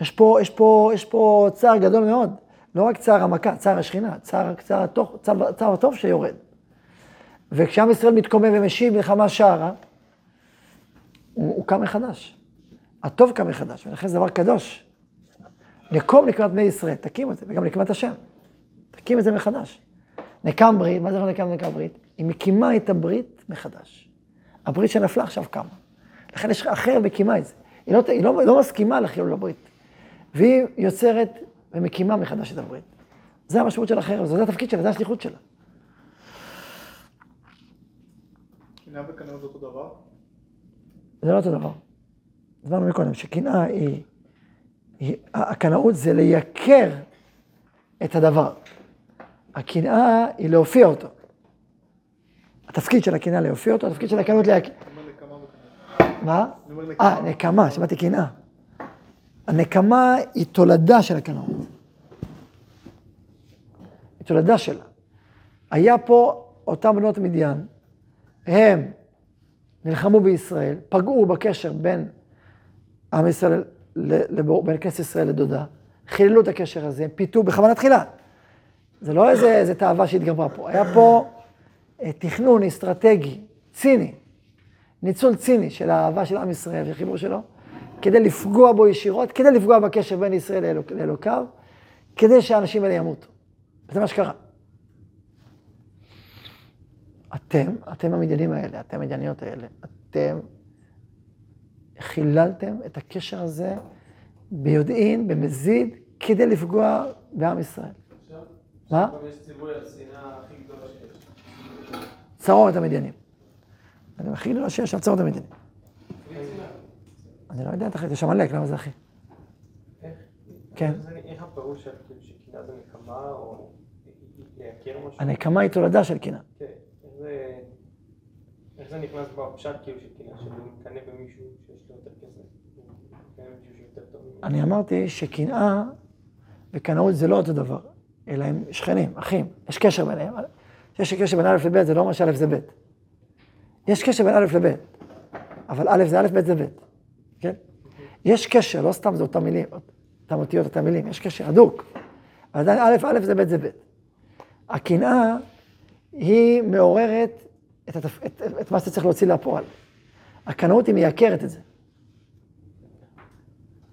A: יש פה, יש פה, יש פה צער גדול מאוד. לא רק צער המכה, צער השכינה, צער, צער, התוך, צער, צער הטוב שיורד. וכשעם ישראל מתקומם ומשיב מלחמה שערה, הוא, הוא קם מחדש. הטוב קם מחדש, ולכן זה דבר קדוש. נקום לקראת בני ישראל, תקים את זה, וגם נקמת השם. תקים את זה מחדש. נקם ברית, מה זה נקם נקם ברית? היא מקימה את הברית מחדש. הברית שנפלה עכשיו קמה. לכן יש אחר מקימה את זה. היא לא, היא לא, לא מסכימה לחילול הברית. והיא יוצרת ומקימה מחדש את הברית. זה המשמעות של החרב, זה התפקיד שלה, זה השליחות שלה.
D: קנאה וקנאות זה אותו דבר?
A: זה לא אותו דבר. הסברנו מקודם, שקנאה היא, היא, הקנאות זה לייקר את הדבר. הקנאה היא להופיע אותו. התפקיד של הקנאה להופיע אותו, התפקיד של הקנאות להייקר.
D: אני אומר נקמה וקנאות.
A: מה? אה, נקמה, שמעתי קנאה. הנקמה היא תולדה של הקנאות. היא תולדה שלה. היה פה אותם בנות מדיין, הם נלחמו בישראל, פגעו בקשר בין עם ישראל, בין כנסת ישראל לדודה, חיללו את הקשר הזה, הם פיתו בכוונה תחילה. זה לא איזה, איזה תאווה שהתגברה פה, היה פה אה, תכנון אסטרטגי, ציני, ניצול ציני של האהבה של עם ישראל וחיבור שלו, כדי לפגוע בו ישירות, כדי לפגוע בקשר בין ישראל לאלוק, לאלוקיו, כדי שהאנשים האלה ימותו. זה מה שקרה. אתם, אתם המדיינים האלה, אתם המדייניות האלה, אתם חיללתם את הקשר הזה ביודעין, במזיד, כדי לפגוע בעם ישראל. מה?
C: יש ציווי על השנאה הכי גדולה שיש.
A: צרור את המדיינים. אני הכי גדולה שיש, עכשיו צרור את המדיינים. אני לא יודע, אתה יש עמלק, למה זה הכי? כן.
E: איך זה- איך הפירוש של כאילו שקנאה זה נקמה או לייקר משהו?
A: הנקמה היא תולדה של קנאה.
E: כן, איך זה- נכנס בפשט כאילו של קנאה, שאני מקנא במישהו שיש לו יותר כסף.
A: אני אמרתי שקנאה וקנאות זה לא אותו דבר, אלא הם שכנים, אחים, יש קשר ביניהם. יש קשר בין א' לב', זה לא אומר שא' זה ב'. יש קשר בין א' לב', אבל א' זה א', ב' זה ב', כן? יש קשר, לא סתם זה אותם מילים, אותם אותיות, אותם מילים, יש קשר הדוק. עדיין א', א' זה ב' זה ב'. הקנאה היא מעוררת את, התפ... את, את מה שאתה צריך להוציא לפועל. הקנאות היא מייקרת את זה.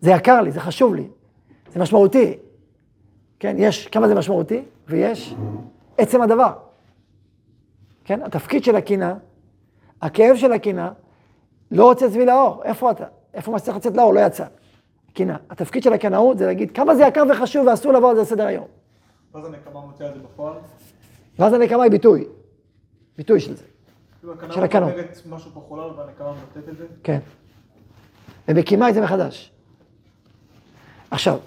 A: זה יקר לי, זה חשוב לי, זה משמעותי. כן, יש, כמה זה משמעותי? ויש עצם הדבר. כן, התפקיד של הקנאה, הכאב של הקנאה, לא רוצה לצבי לאור. איפה אתה? איפה מה שצריך לצאת לאור? לא יצא. קנאה. התפקיד של הקנאות זה להגיד כמה זה יקר וחשוב ואסור לעבור על זה לסדר היום.
D: ואז הנקמה מוציאה את זה בפועל.
A: ואז הנקמה היא ביטוי. ביטוי של זה.
D: כאילו
A: של הקנאות.
D: אומרת משהו חולל והנקמה מבטאת את זה.
A: כן. ומקימה את זה מחדש. עכשיו,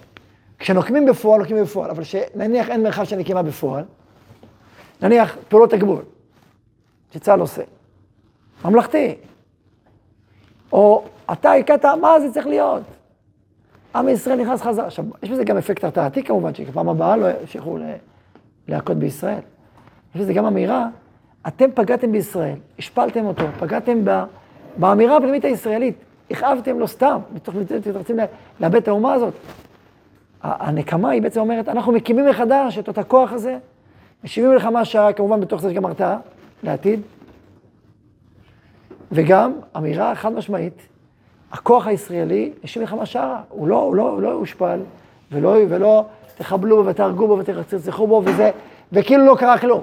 A: כשנוקמים בפועל, נוקמים בפועל, אבל שנניח אין מרחב של נקימה בפועל, נניח פעולות הגבול, שצה"ל עושה, ממלכתי, או אתה הכית, מה זה צריך להיות? עם ישראל נכנס חזר. עכשיו, יש בזה גם אפקט הרתעתי כמובן, שפעם הבאה לא ימשיכו להכות בישראל. יש בזה גם אמירה, אתם פגעתם בישראל, השפלתם אותו, פגעתם ב, באמירה הפנימית הישראלית, הכאבתם לו סתם, מתוך אתם רוצים לאבד את האומה הזאת. הנקמה היא בעצם אומרת, אנחנו מקימים מחדש את אותו כוח הזה, משיבים מלחמה שעה, כמובן בתוך זה יש גם הרתעה לעתיד, וגם אמירה חד משמעית, הכוח הישראלי יש מלחמה שערה, הוא לא, הוא לא, הוא לא הושפל, ולא, ולא תחבלו בו ותהרגו בו ותרצחו בו וזה, וכאילו לא קרה כלום.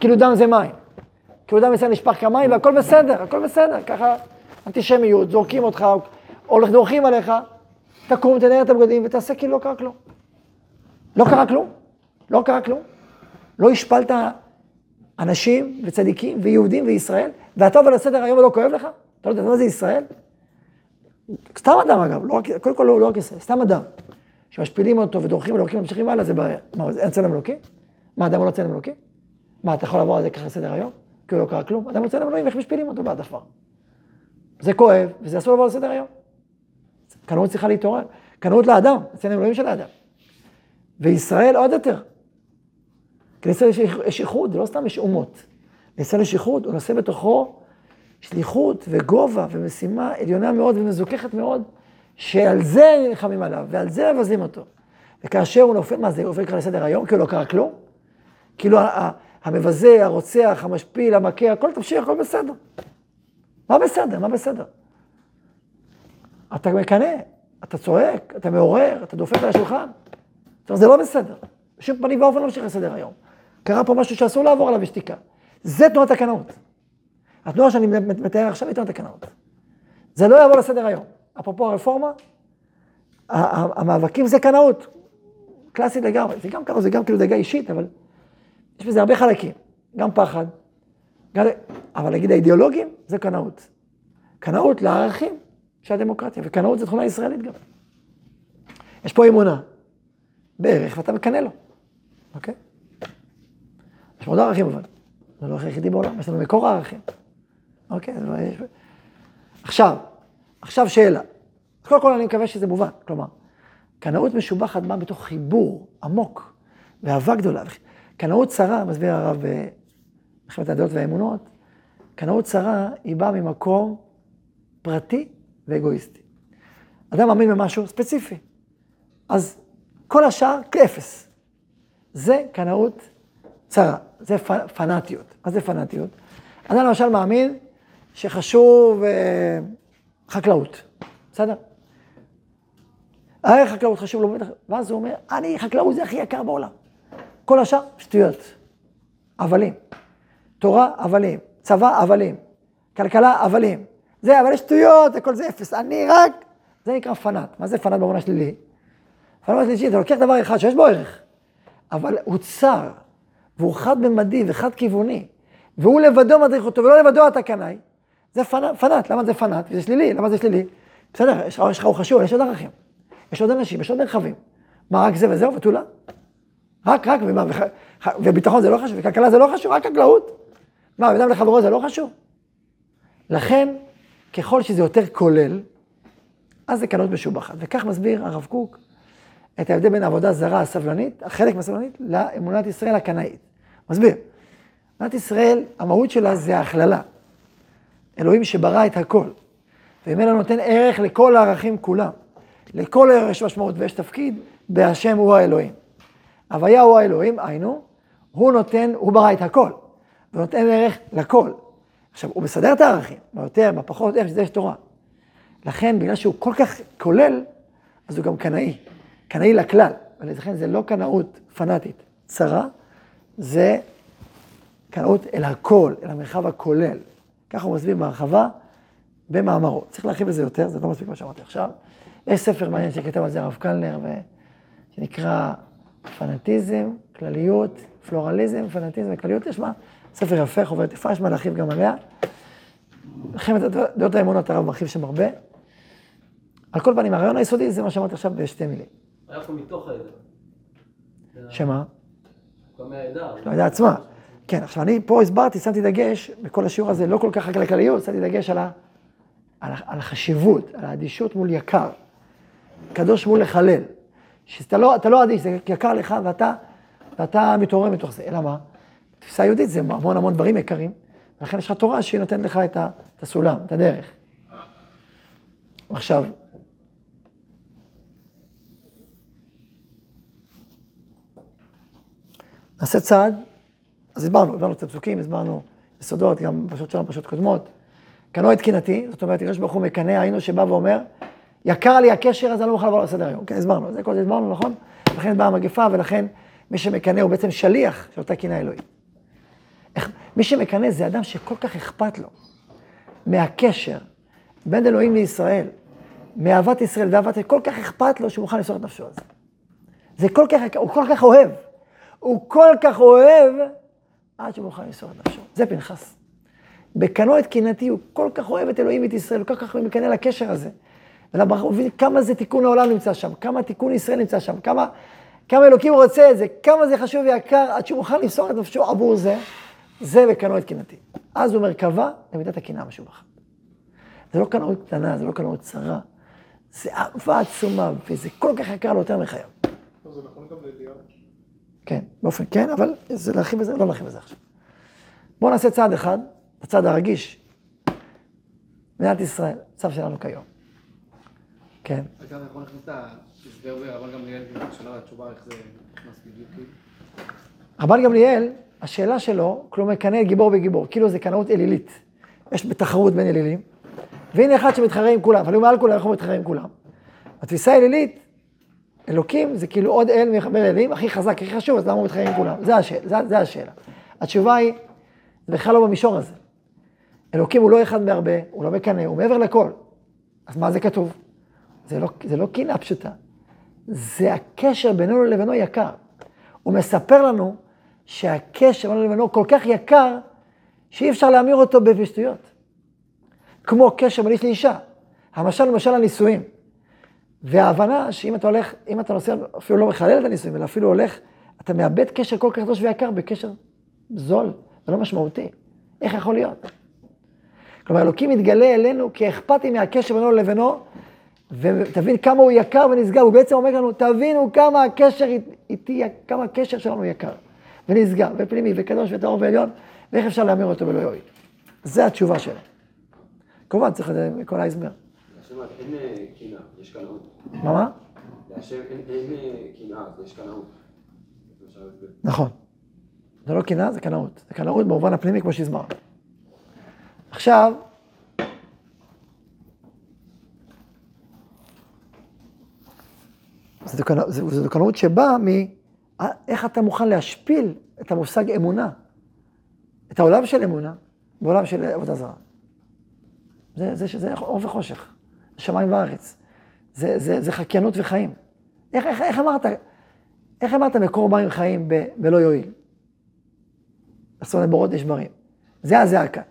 A: כאילו דם זה מים. כאילו דם ישראל נשפך כמים והכל בסדר, הכל בסדר, ככה אנטישמיות, זורקים אותך, או דורכים עליך, תקום, תנער את הבגדים ותעשה כאילו לא קרה כלום. לא קרה כלום, לא קרה כלום. לא השפלת אנשים וצדיקים ויהודים וישראל, ואתה עובר לסדר היום ולא כואב לך? אתה לא יודע מה זה ישראל? סתם אדם אגב, לא רק, קודם כל לא, לא רק ישראל, סתם אדם. שמשפילים אותו ודורכים ודורכים וממשיכים הלאה, זה בעיה. מה, אין צלם אלוקי? מה, אדם לא צלם אלוקי? מה, אתה יכול לעבור על זה ככה לסדר היום? כי הוא לא קרה כלום? אדם הוא צלם אלוהים, איך משפילים אותו בעד עפר? זה כואב, וזה אסור לעבור על סדר היום. קנאות צריכה להתעורר. קנאות לאדם, צלם אלוהים של האדם. וישראל עוד יותר. לישראל יש, איחוד, לא סתם יש אומות. לישראל יש איחוד, הוא נושא בתוכו שליחות וגובה ומשימה עליונה מאוד ומזוככת מאוד, שעל זה נלחמים עליו, ועל זה מבזים אותו. וכאשר הוא נופל, מה זה, הוא עובר כבר לסדר היום, כאילו לא קרה כלום? כאילו המבזה, הרוצח, המשפיל, המכה, הכל תמשיך, הכל בסדר. מה בסדר? מה בסדר? אתה מקנא, אתה צועק, אתה מעורר, אתה דופק על השולחן. עכשיו, זה לא בסדר. בשום פנים ואופן לא ממשיך לסדר היום. קרה פה משהו שאסור לעבור עליו בשתיקה. זה תנועת הקנאות. התנועה שאני מתאר עכשיו היא תנועת הקנאות. זה לא יעבור לסדר היום. אפרופו הרפורמה, המאבקים זה קנאות. קלאסית לגמרי. זה גם קנאות, זה גם כאילו דאגה אישית, אבל יש בזה הרבה חלקים. גם פחד, גם... אבל נגיד האידיאולוגים זה קנאות. קנאות לערכים של הדמוקרטיה, וקנאות זו תכונה ישראלית גם. יש פה אמונה, בערך, ואתה מקנא לו, אוקיי? יש עוד ערכים אבל, זה לא הערך היחידי בעולם, יש לנו מקור הערכים. אוקיי, אז יש... עכשיו, עכשיו שאלה. קודם כל אני מקווה שזה מובן, כלומר, קנאות משובחת באה מתוך חיבור עמוק ואהבה גדולה. קנאות צרה, מסביר הרב במלחמת הדעות והאמונות, קנאות צרה היא באה ממקום פרטי ואגואיסטי. אדם מאמין במשהו ספציפי, אז כל השאר כאפס. זה קנאות צרה, זה פנאטיות. מה זה פנאטיות? אדם למשל מאמין שחשוב אה, חקלאות, בסדר? הערך חקלאות חשוב לו, ואז הוא אומר, אני, חקלאות זה הכי יקר בעולם. כל השאר, שטויות. הבלים. תורה, הבלים. צבא, הבלים. כלכלה, הבלים. זה, אבל יש שטויות, הכל זה אפס. אני רק, זה נקרא פנאט. מה זה פנאט במובן השלילי? פנאט שלישי, אתה לוקח דבר אחד שיש בו ערך, אבל הוא צר, והוא חד-ממדי וחד כיווני, והוא לבדו מדריך אותו, ולא לבדו אתה קנאי. זה פנאט, פנאט. למה זה פנאט? זה שלילי, למה זה שלילי? בסדר, יש לך, הוא חשוב, יש עוד ערכים. יש עוד אנשים, יש עוד מרחבים. מה, רק זה וזהו, ותולה? רק, רק, ומה, וח... וביטחון זה לא חשוב, וכלכלה זה לא חשוב, רק חקלאות. מה, אדם לחברו זה לא חשוב? לכן, ככל שזה יותר כולל, אז זה קנות משובחת. וכך מסביר הרב קוק את ההבדל בין עבודה זרה הסבלנית, החלק מהסבלנית, לאמונת ישראל הקנאית. מסביר. אמונת ישראל, המהות שלה זה ההכללה. אלוהים שברא את הכל. וממנו נותן ערך לכל הערכים כולם. לכל ערך יש משמעות ויש תפקיד, בהשם הוא האלוהים. הוויה הוא האלוהים, היינו, הוא נותן, הוא ברא את הכל, ונותן ערך לכל. עכשיו, הוא מסדר את הערכים, ביותר, בפחות, איך שזה יש תורה. לכן, בגלל שהוא כל כך כולל, אז הוא גם קנאי. קנאי לכלל. ולכן זה לא קנאות פנאטית צרה, זה קנאות אל הכל, אל המרחב הכולל. ככה הוא מסביר בהרחבה במאמרו. צריך להרחיב בזה יותר, זה לא מספיק מה שאמרתי עכשיו. יש ספר מעניין שכתב על זה הרב קלנר, ו... שנקרא פנאטיזם, כלליות, פלורליזם, פנאטיזם וכלליות. יש מה, ספר יפה, חוברת יפה, יש מה להרחיב גם עליה. מלחמת דעות האמונות, הרב מרחיב שם הרבה. על כל פנים, הרעיון היסודי זה מה שאמרתי עכשיו בשתי מילים.
F: פה מתוך העדה.
A: שמה?
F: מהעדה.
A: העדה עצמה. כן, עכשיו אני פה הסברתי, שמתי דגש, בכל השיעור הזה, לא כל כך רק על הכלליות, שמתי דגש על, ה, על, על החשיבות, על האדישות מול יקר. קדוש מול לחלל. שאתה לא, לא אדיש, זה יקר לך ואתה, ואתה מתעורר מתוך זה. אלא מה? תפיסה יהודית זה המון המון דברים יקרים, ולכן יש לך תורה שהיא נותנת לך את הסולם, את הדרך. עכשיו, נעשה צעד, אז הסברנו, הסברנו את הפסוקים, הסברנו יסודות, גם פרשות שלנו, פרשות קודמות. קנו את קנאתי, זאת אומרת, הקדוש ברוך הוא מקנא, היינו שבא ואומר, יקר לי הקשר, אז אני לא מוכן לעבור לסדר היום. כן, הסברנו, זה כל זה הסברנו, נכון? לכן באה המגפה, ולכן מי שמקנא הוא בעצם שליח של אותה קנאה אלוהית. מי שמקנא זה אדם שכל כך אכפת לו מהקשר בין אלוהים לישראל, מאהבת ישראל ואהבת, כל כך אכפת לו שהוא מוכן למסור את נפשו על זה. זה כל כך, הוא כל כך אוהב. הוא כל כך אוהב, עד שהוא מוכן למסור את נפשו. זה פנחס. בקנו את קנאתי, הוא כל כך אוהב את אלוהים ואת ישראל, הוא כל כך מקנא לקשר הזה. הוא מבין כמה זה תיקון העולם נמצא שם, כמה תיקון ישראל נמצא שם, כמה, כמה אלוקים רוצה את זה, כמה זה חשוב ויקר, עד שהוא מוכן למסור את נפשו עבור זה, זה וקנו את קנאתי. אז הוא מרכבה למידת הקנאה משובחת. זה לא קנאות קטנה, זה לא קנאות צרה, זה אהבה עצומה, וזה כל כך יקר לו יותר מחייו.
D: זה נכון גם לידיעה.
A: כן, באופן כן, אבל זה להרחיב בזה, לא להרחיב בזה עכשיו. בואו נעשה צעד אחד, הצעד הרגיש. מדינת ישראל, צו שלנו כיום. כן.
B: אתה יכול להכניס את ההסבר ברבן גמליאל, שאלה התשובה איך זה נכנס בדיוק.
A: רבן גמליאל, השאלה שלו, כלומר, מקנא גיבור בגיבור, כאילו זה קנאות אלילית. יש בתחרות בין אלילים, והנה אחד שמתחרה עם כולם, אבל הוא מעל כולם, איך הוא מתחרה עם כולם? התפיסה האלילית, אלוקים זה כאילו עוד אל מחבר אלים, הכי חזק, הכי חשוב, אז למה הוא מתחרה עם כולם? זה השאלה. זה, זה השאלה. התשובה היא, זה בכלל לא במישור הזה. אלוקים הוא לא אחד מהרבה, הוא לא מקנא, הוא מעבר לכל. אז מה זה כתוב? זה לא, זה לא פשוטה, זה הקשר בינינו לבינו יקר. הוא מספר לנו שהקשר בינינו לבינו כל כך יקר, שאי אפשר להמיר אותו בפשטויות. כמו קשר בין איש לאישה. המשל הוא משל הנישואים. וההבנה שאם אתה הולך, אם אתה נוסע, אפילו לא מחלל את הנישואים, אלא אפילו הולך, אתה מאבד קשר כל כך קדוש ויקר בקשר זול ולא משמעותי. איך יכול להיות? כלומר, אלוקים מתגלה אלינו כאכפתי מהקשר בינו לבינו, ותבין כמה הוא יקר ונשגב. הוא בעצם אומר לנו, תבינו כמה הקשר איתי, כמה הקשר שלנו יקר ונשגב ופנימי וקדוש וטהור ועליון, ואיך אפשר להמיר אותו ולא יועיל. זו התשובה שלו. כמובן, צריך זה מכל ההסבר.
F: אין אה, קנאה, יש קנאות.
A: מה מה?
F: להשם אין אה, קנאה, יש קנאות.
A: נכון. זה לא קנאה, זה קנאות. זה קנאות במובן הפנימי, כמו שהסברנו. עכשיו, זו דוקנאות שבאה מ... אה, איך אתה מוכן להשפיל את המושג אמונה, את העולם של אמונה, בעולם של עבודה זרה. זה, זה, זה אור וחושך, שמיים וארץ. זה, זה, זה חקיינות וחיים. איך, איך, איך אמרת, איך אמרת מקור מים חיים ב, בלא יועיל? אסון לבורות נשברים. זה הזעקה.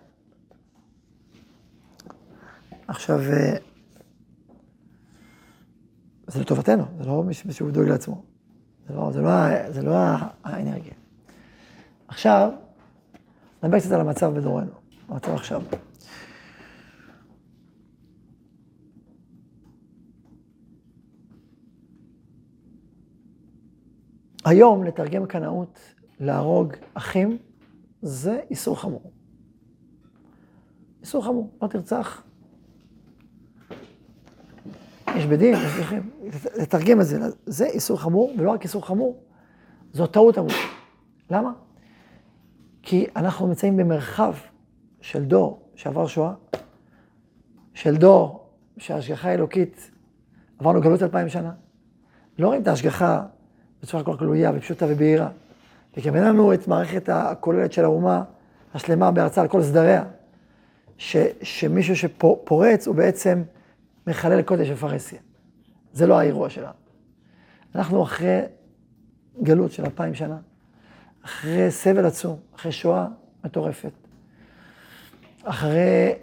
A: עכשיו, אה, זה לטובתנו, זה לא מישהו שהוא דואג לעצמו. זה לא, זה לא, זה לא האנרגיה. עכשיו, נדבר קצת על המצב בדורנו, המצב עכשיו. היום לתרגם קנאות, להרוג אחים, זה איסור חמור. איסור חמור, לא תרצח. יש בדין, יש דרכים, לתרגם את זה, זה איסור חמור, ולא רק איסור חמור, זו טעות עמוק. למה? כי אנחנו נמצאים במרחב של דור שעבר שואה, של דור שההשגחה האלוקית, עברנו גלות אלפיים שנה. לא רואים את ההשגחה בצורה כל כך גלויה ופשוטה ובהירה. אין לנו את מערכת הכוללת של האומה השלמה בארצה על כל סדריה, ש, שמישהו שפורץ הוא בעצם מחלל קודש ופרהסיה. זה לא האירוע שלנו. אנחנו אחרי גלות של אלפיים שנה, אחרי סבל עצום, אחרי שואה מטורפת, אחרי...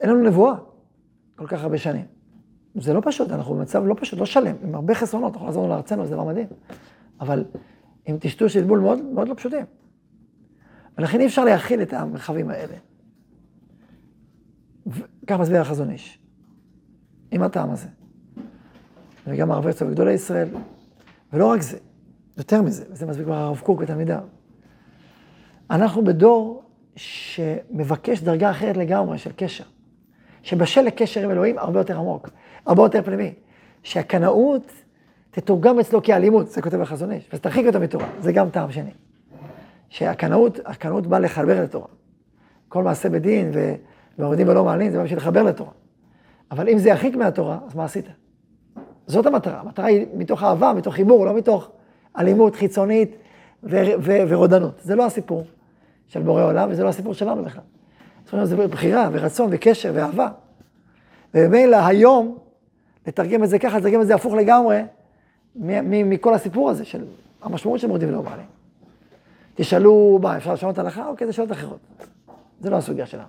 A: אין לנו נבואה כל כך הרבה שנים. זה לא פשוט, אנחנו במצב לא פשוט, לא שלם, עם הרבה חסרונות, אנחנו לחזור לארצנו, זה דבר מדהים. אבל עם טשטוש של גבול מאוד, מאוד לא פשוטים. ולכן אי אפשר להכיל את המרחבים האלה. וכך מסביר החזון איש. עם הטעם הזה. וגם הרב הרצוג וגדולי ישראל. ולא רק זה, יותר מזה, וזה מסביר כבר הרב קוק ותלמידיו. אנחנו בדור שמבקש דרגה אחרת לגמרי של קשר. שבשל לקשר עם אלוהים הרבה יותר עמוק, הרבה יותר פנימי. שהקנאות תתורגם אצלו כאלימות, זה כותב החזון איש, אז תרחיק אותו מתורה, זה גם טעם שני. שהקנאות, הקנאות באה לחבר לתורה. כל מעשה בדין ועומדים ולא מעלים, זה בא בשביל לחבר לתורה. אבל אם זה ירחיק מהתורה, אז מה עשית? זאת המטרה, המטרה היא מתוך אהבה, מתוך חיבור, לא מתוך אלימות חיצונית ורודנות. זה לא הסיפור של בורא עולם, וזה לא הסיפור שלנו בכלל. אומרת, זה בחירה ורצון וקשר ואהבה. וממילא היום, לתרגם את זה ככה, לתרגם את זה הפוך לגמרי מכל הסיפור הזה של המשמעות של מורדים ולא מעלים. תשאלו, מה, אפשר לשנות הלכה? אוקיי, זה שאלות אחרות. זה לא הסוגיה שלנו.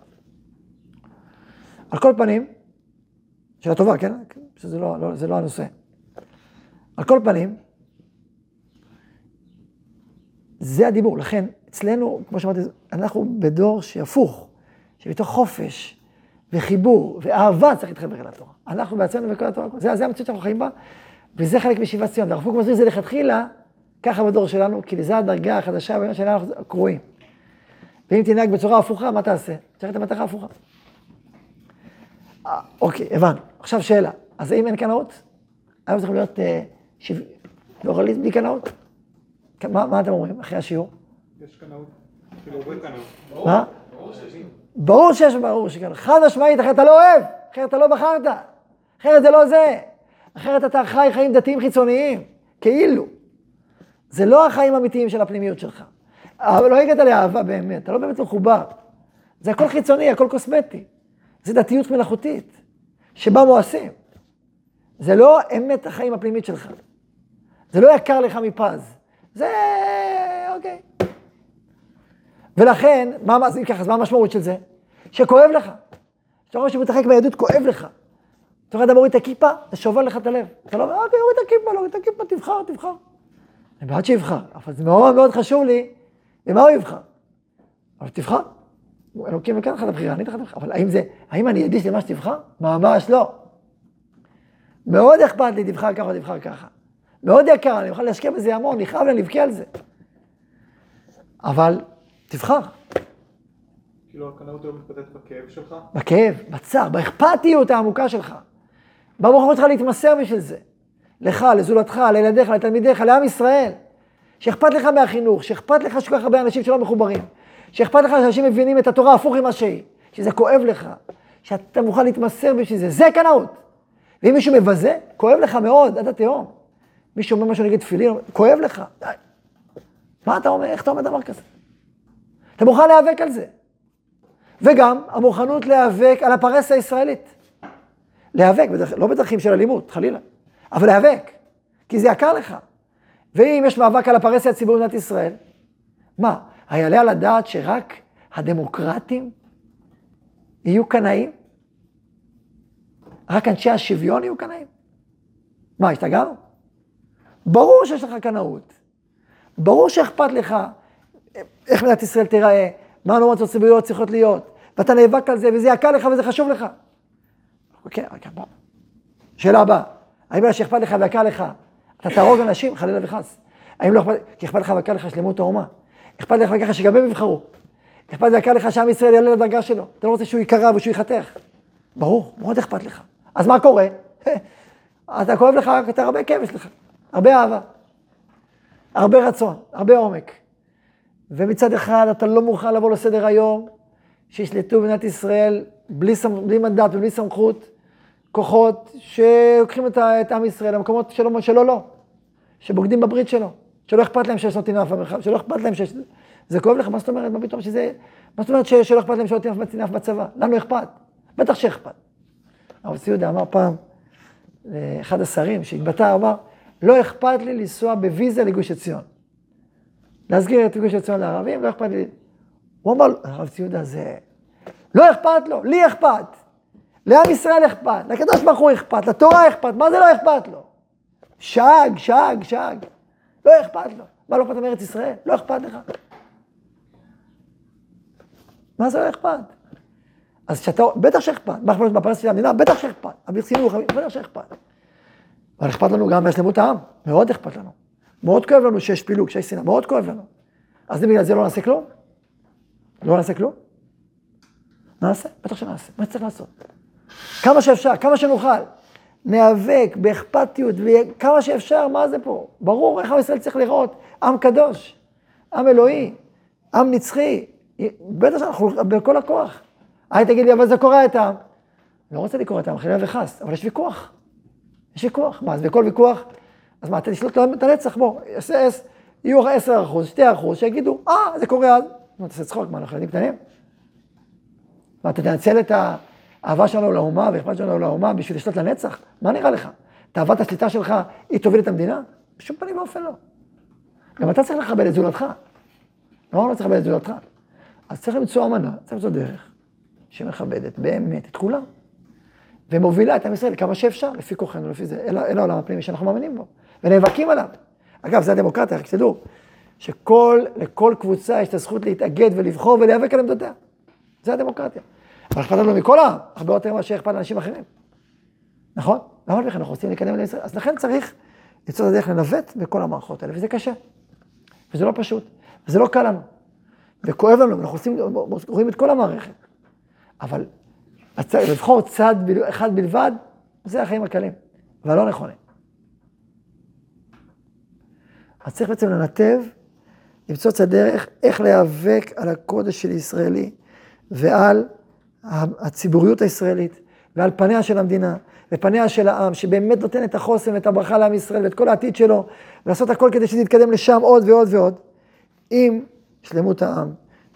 A: על כל פנים, שאלה טובה, כן? שזה לא, לא, זה לא הנושא. על כל פנים, זה הדיבור. לכן, אצלנו, כמו שאמרתי, אנחנו בדור שהפוך, שמתוך חופש וחיבור ואהבה צריך להתחבר אל התורה. אנחנו בעצמנו וכל התורה, זה, זה המציאות שאנחנו חיים בה, וזה חלק משיבת ציון. והרב קוק מסביר את זה לכתחילה, ככה בדור שלנו, כי לזה הדרגה החדשה שאנחנו קרואים. ואם תנהג בצורה הפוכה, מה תעשה? צריך את המטרה הפוכה. אה, אוקיי, הבנו. עכשיו שאלה. אז האם אין קנאות? היום צריכים להיות אה, פלורליזם בלי קנאות? מה, מה אתם אומרים אחרי השיעור?
D: יש קנאות. כאילו אומרים קנאות.
A: מה? ברור שיש, ברור שכן. חד משמעית, אחרת אתה לא אוהב, אחרת אתה לא בחרת, אחרת זה לא זה. אחרת אתה חי חיים דתיים חיצוניים, כאילו. זה לא החיים האמיתיים של הפנימיות שלך. אבל לא הגעת לאהבה באמת, אתה לא באמת מחובר. זה הכל חיצוני, הכל קוסמטי. זה דתיות מלאכותית, שבה מואסים. זה לא אמת החיים הפנימית שלך. זה לא יקר לך מפז. זה, אוקיי. ולכן, מה, אם ככה, אז מה המשמעות של זה? שכואב לך. כשאתה רואה שמתרחק מהיהדות, כואב לך. אתה רואה אדם מוריד את הכיפה, זה שובר לך את הלב. אתה לא אומר, אוקיי, הוריד את הכיפה, לא את הכיפה, תבחר, תבחר. אני בעד שיבחר, אבל זה מאוד מאוד חשוב לי, למה הוא יבחר. אבל תבחר. אלוקים נותן לך את הבחירה, אני אתן לך את הבחירה. אבל האם זה, האם אני אדיש למה שתבחר? ממש לא. מאוד אכפת לי, תבחר ככה תבחר ככה. מאוד יקר, אני מוכן להשקיע בזה המון, נכאב לי, נבכה על זה. אבל תבחר.
D: כאילו הקנאות היום מתבטאת בכאב שלך?
A: בכאב, בצער, באכפתיות העמוקה שלך. במוכנות שלך להתמסר בשביל זה. לך, לזולתך, לילדיך, לתלמידיך, לעם ישראל. שאכפת לך מהחינוך, שאכפת לך שכל כך הרבה אנשים שלא מחוברים. שאכפת לך שאנשים מבינים את התורה הפוך ממה שהיא. שזה כואב לך. שאתה מוכן להתמסר בשביל זה. זה קנאות. ואם מישהו מבזה, כואב לך מאוד, עד התהום. מישהו אומר משהו נגד תפילין, כואב לך. די. מה אתה אומר? איך אתה אומר דבר כזה? אתה מוכן להיאבק על זה. וגם המוכנות להיאבק על הפרסה הישראלית. להיאבק, בדרך, לא בדרכים של אלימות, חלילה, אבל להיאבק, כי זה יקר לך. ואם יש מאבק על הפרסה הציבורית במדינת ישראל, מה, היעלה על הדעת שרק הדמוקרטים יהיו קנאים? רק אנשי השוויון יהיו קנאים? מה, השתגענו? ברור שיש לך קנאות. ברור שאכפת לך איך מדינת ישראל תיראה, מה הנורמות הציבוריות צריכות להיות, ואתה נאבק על זה, וזה יקר לך וזה חשוב לך. אוקיי, רגע, בוא. שאלה הבאה, האם מה שאכפת לך ויקר לך, אתה תהרוג אנשים, חלילה וחס. האם לא אכפת, כי אכפת לך וקל לך שלמות האומה. אכפת לך ככה שגם הם יבחרו. אכפת וקל לך שעם ישראל יעלה לדרגה שלו. אתה לא רוצה שהוא ייקרע ושהוא ייחתך. ברור, מאוד אכפת לך. אז מה קורה? אתה כואב לך, אתה הרבה כאב יש לך. הרבה אהבה. הרבה רצון, הרבה עומק. ומצד אחד אתה לא מוכן לבוא לסדר היום, שישלטו במדינת ישראל בלי. בלי מנדט ובלי סמכות, כוחות שלוקחים את. את עם ישראל למקומות שלו, שלו לא, שבוגדים בברית שלו, שלא אכפת להם שיש נותנים אף במרחב, שלא אכפת להם שיש... זה כואב לך, מה זאת אומרת? מה פתאום שזה... מה זאת אומרת ש... שלא אכפת להם שנותנים אף בצבא? לנו אכפת? בטח שאכפת. הרב ציודה אמר פעם לאחד השרים שהתבטא, אמר, לא אכפת לי לנסוע בוויזה לגוש עציון. להסגיר את גוש עציון לערבים, לא אכפת לי. הוא אמר, הרב ציודה זה... לא אכפת לו, לי אכפת. לעם ישראל אכפת, לקדוש ברוך הוא אכפת, לתורה אכפת, מה זה לא אכפת לו? שאג, שאג, שאג. לא אכפת לו. מה לא אכפת מארץ ישראל? לא אכפת לך. מה זה לא אכפת? אז שאתה, בטח שאכפת. מה אכפת בפרס של המדינה? בטח שאכפת. ברצינות, בטח שאכפת. אבל אכפת לנו גם מהשלמות העם, מאוד אכפת לנו. מאוד כואב לנו שיש פילוג, שיש שנאה, מאוד כואב לנו. אז בגלל זה לא נעשה כלום? לא נעשה כלום? נעשה, בטח שנעשה, מה צריך לעשות? כמה שאפשר, כמה שנוכל. ניאבק באכפתיות, וכמה שאפשר, מה זה פה? ברור איך עם ישראל צריך לראות, עם קדוש, עם אלוהי, עם נצחי. בטח שאנחנו בכל הכוח. היי תגיד לי, אבל זה קורע את העם. לא רוצה לקרוא את העם, חלילה וחס, אבל יש ויכוח. יש ויכוח. מה, אז בכל ויכוח, אז מה, אתה תשלוט את הנצח, בוא, יהיו 10 אחוז, 2 אחוז, שיגידו, אה, זה קורה אז. מה, תעשה צחוק, מה, אנחנו ילדים קטנים? מה, אתה תנצל את האהבה שלנו לאומה והאכפת שלנו לאומה בשביל לשלוט לנצח? מה נראה לך? תאוות השליטה שלך, היא תוביל את המדינה? בשום פנים ואופן לא. גם אתה צריך לכבד את זולתך. לא אמרנו צריך לכבד את זולתך. אז צריך למצוא אמנה, צריך למצוא דרך שמכבדת באמת את כולם. ומובילה את עם ישראל כמה שאפשר, לפי כוחנו, לפי זה, אל העולם הפנימי שאנחנו מאמינים בו, ונאבקים עליו. אגב, זה הדמוקרטיה, רק שתדעו, שלכל קבוצה יש את הזכות להתאגד ולבחור ולהיאבק על עמדותיה. זה הדמוקרטיה. אבל אכפת לנו מכל העם, הרבה יותר ממה שאכפת לאנשים אחרים. נכון? למה בכלל אנחנו רוצים לקדם לישראל? אז לכן צריך למצוא את הדרך לנווט בכל המערכות האלה, וזה קשה. וזה לא פשוט, וזה לא קל לנו. וכואב לנו, אנחנו עושים, רואים את כל המערכת. אבל לבחור צד אחד בלבד, זה החיים הקלים, והלא נכונים. אז צריך בעצם לנתב, למצוא את הדרך איך להיאבק על הקודש של ישראלי ועל הציבוריות הישראלית ועל פניה של המדינה ופניה של העם, שבאמת נותן את החוסן ואת הברכה לעם ישראל ואת כל העתיד שלו, ולעשות הכל כדי שזה יתקדם לשם עוד ועוד ועוד, עם שלמות העם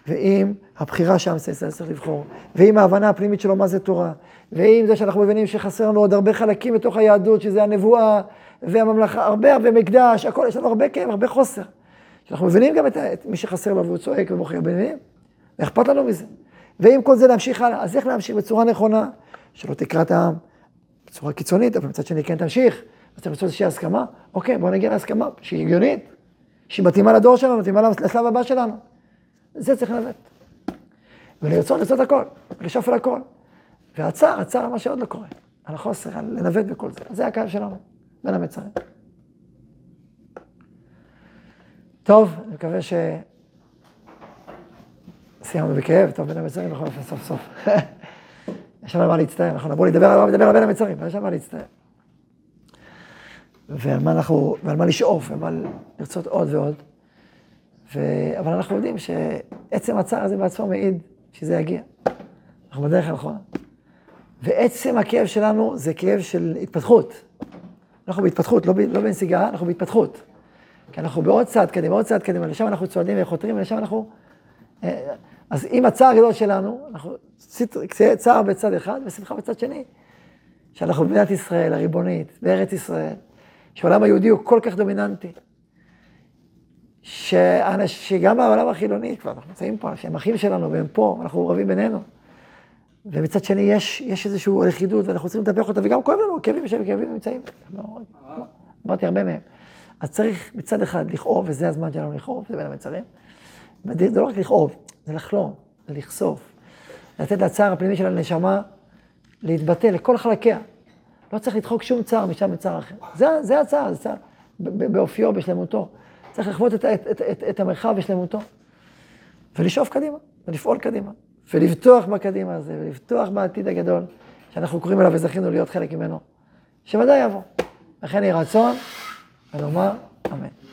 A: ועם הבחירה שעם ישראל צריך לבחור, ועם ההבנה הפנימית שלו מה זה תורה, ועם זה שאנחנו מבינים שחסר לנו עוד הרבה חלקים בתוך היהדות, שזה הנבואה והממלכה, הרבה הרבה מקדש, הכל, יש לנו הרבה כאב, הרבה חוסר. שאנחנו מבינים גם את, את מי שחסר לו והוא צועק ומוכר מבינים? ואכפת לנו מזה. ועם כל זה להמשיך הלאה, אז איך להמשיך בצורה נכונה, שלא תקרא את העם בצורה קיצונית, אבל מצד שני כן תמשיך, אז צריך לעשות איזושהי הסכמה, אוקיי, בואו נגיע להסכמה שהיא הגיונית, שהיא מתאימה לדור שלנו, מתאימה לשלב הבא שלנו. זה צריך לנווט. ולרצות לעשות הכל, לשאוף על הכל. והצער, הצער מה שעוד לא קורה, על החוסר, על לנווט בכל זה. זה הקו שלנו, בין המצרים. טוב, אני מקווה ש... סיימנו בכאב, טוב, בין המצרים בכל אופן, סוף סוף. יש לנו מה להצטער, אנחנו נבוא לדבר עליו, לדבר על בין המצרים, יש לנו מה להצטער. ועל מה אנחנו, ועל מה לשאוף, ועל לרצות עוד ועוד. ו... אבל אנחנו יודעים שעצם הצער הזה בעצמו מעיד שזה יגיע. אנחנו בדרך הנכונה. ועצם הכאב שלנו זה כאב של התפתחות. אנחנו בהתפתחות, לא. לא בנסיגה, אנחנו בהתפתחות. כי אנחנו בעוד צעד קדימה, עוד צעד קדימה, לשם אנחנו צועדים וחותרים, ולשם אנחנו... אה, אז אם הצער הגדול שלנו, אנחנו צער בצד אחד ושמחה בצד שני. שאנחנו במדינת ישראל הריבונית, בארץ ישראל, שהעולם היהודי הוא כל כך דומיננטי. שאנש, שגם בעולם החילוני, כבר אנחנו נמצאים פה, שהם אחים שלנו והם פה, אנחנו רבים בינינו. ומצד שני יש, יש איזושהי לכידות ואנחנו צריכים לטפח אותה, וגם כואב לנו, כאבים שהם כאבים נמצאים. אמרתי הרבה מהם. אז צריך מצד אחד לכאוב, וזה הזמן שלנו לכאוב, זה בין המצרים. זה לא רק לכאוב, זה לחלום, זה לחשוף. לתת לצער הפנימי של הנשמה להתבטא לכל חלקיה. לא צריך לדחוק שום צער משם לצער אחר. זה, זה הצער, זה צער באופיו, בשלמותו. צריך לחוות את, את, את, את, את המרחב בשלמותו, ולשאוף קדימה, ולפעול קדימה, ולבטוח בקדימה הזה, ולבטוח בעתיד הגדול, שאנחנו קוראים אליו וזכינו להיות חלק ממנו, שוודאי יבוא. לכן יהי רצון, ונאמר אמן.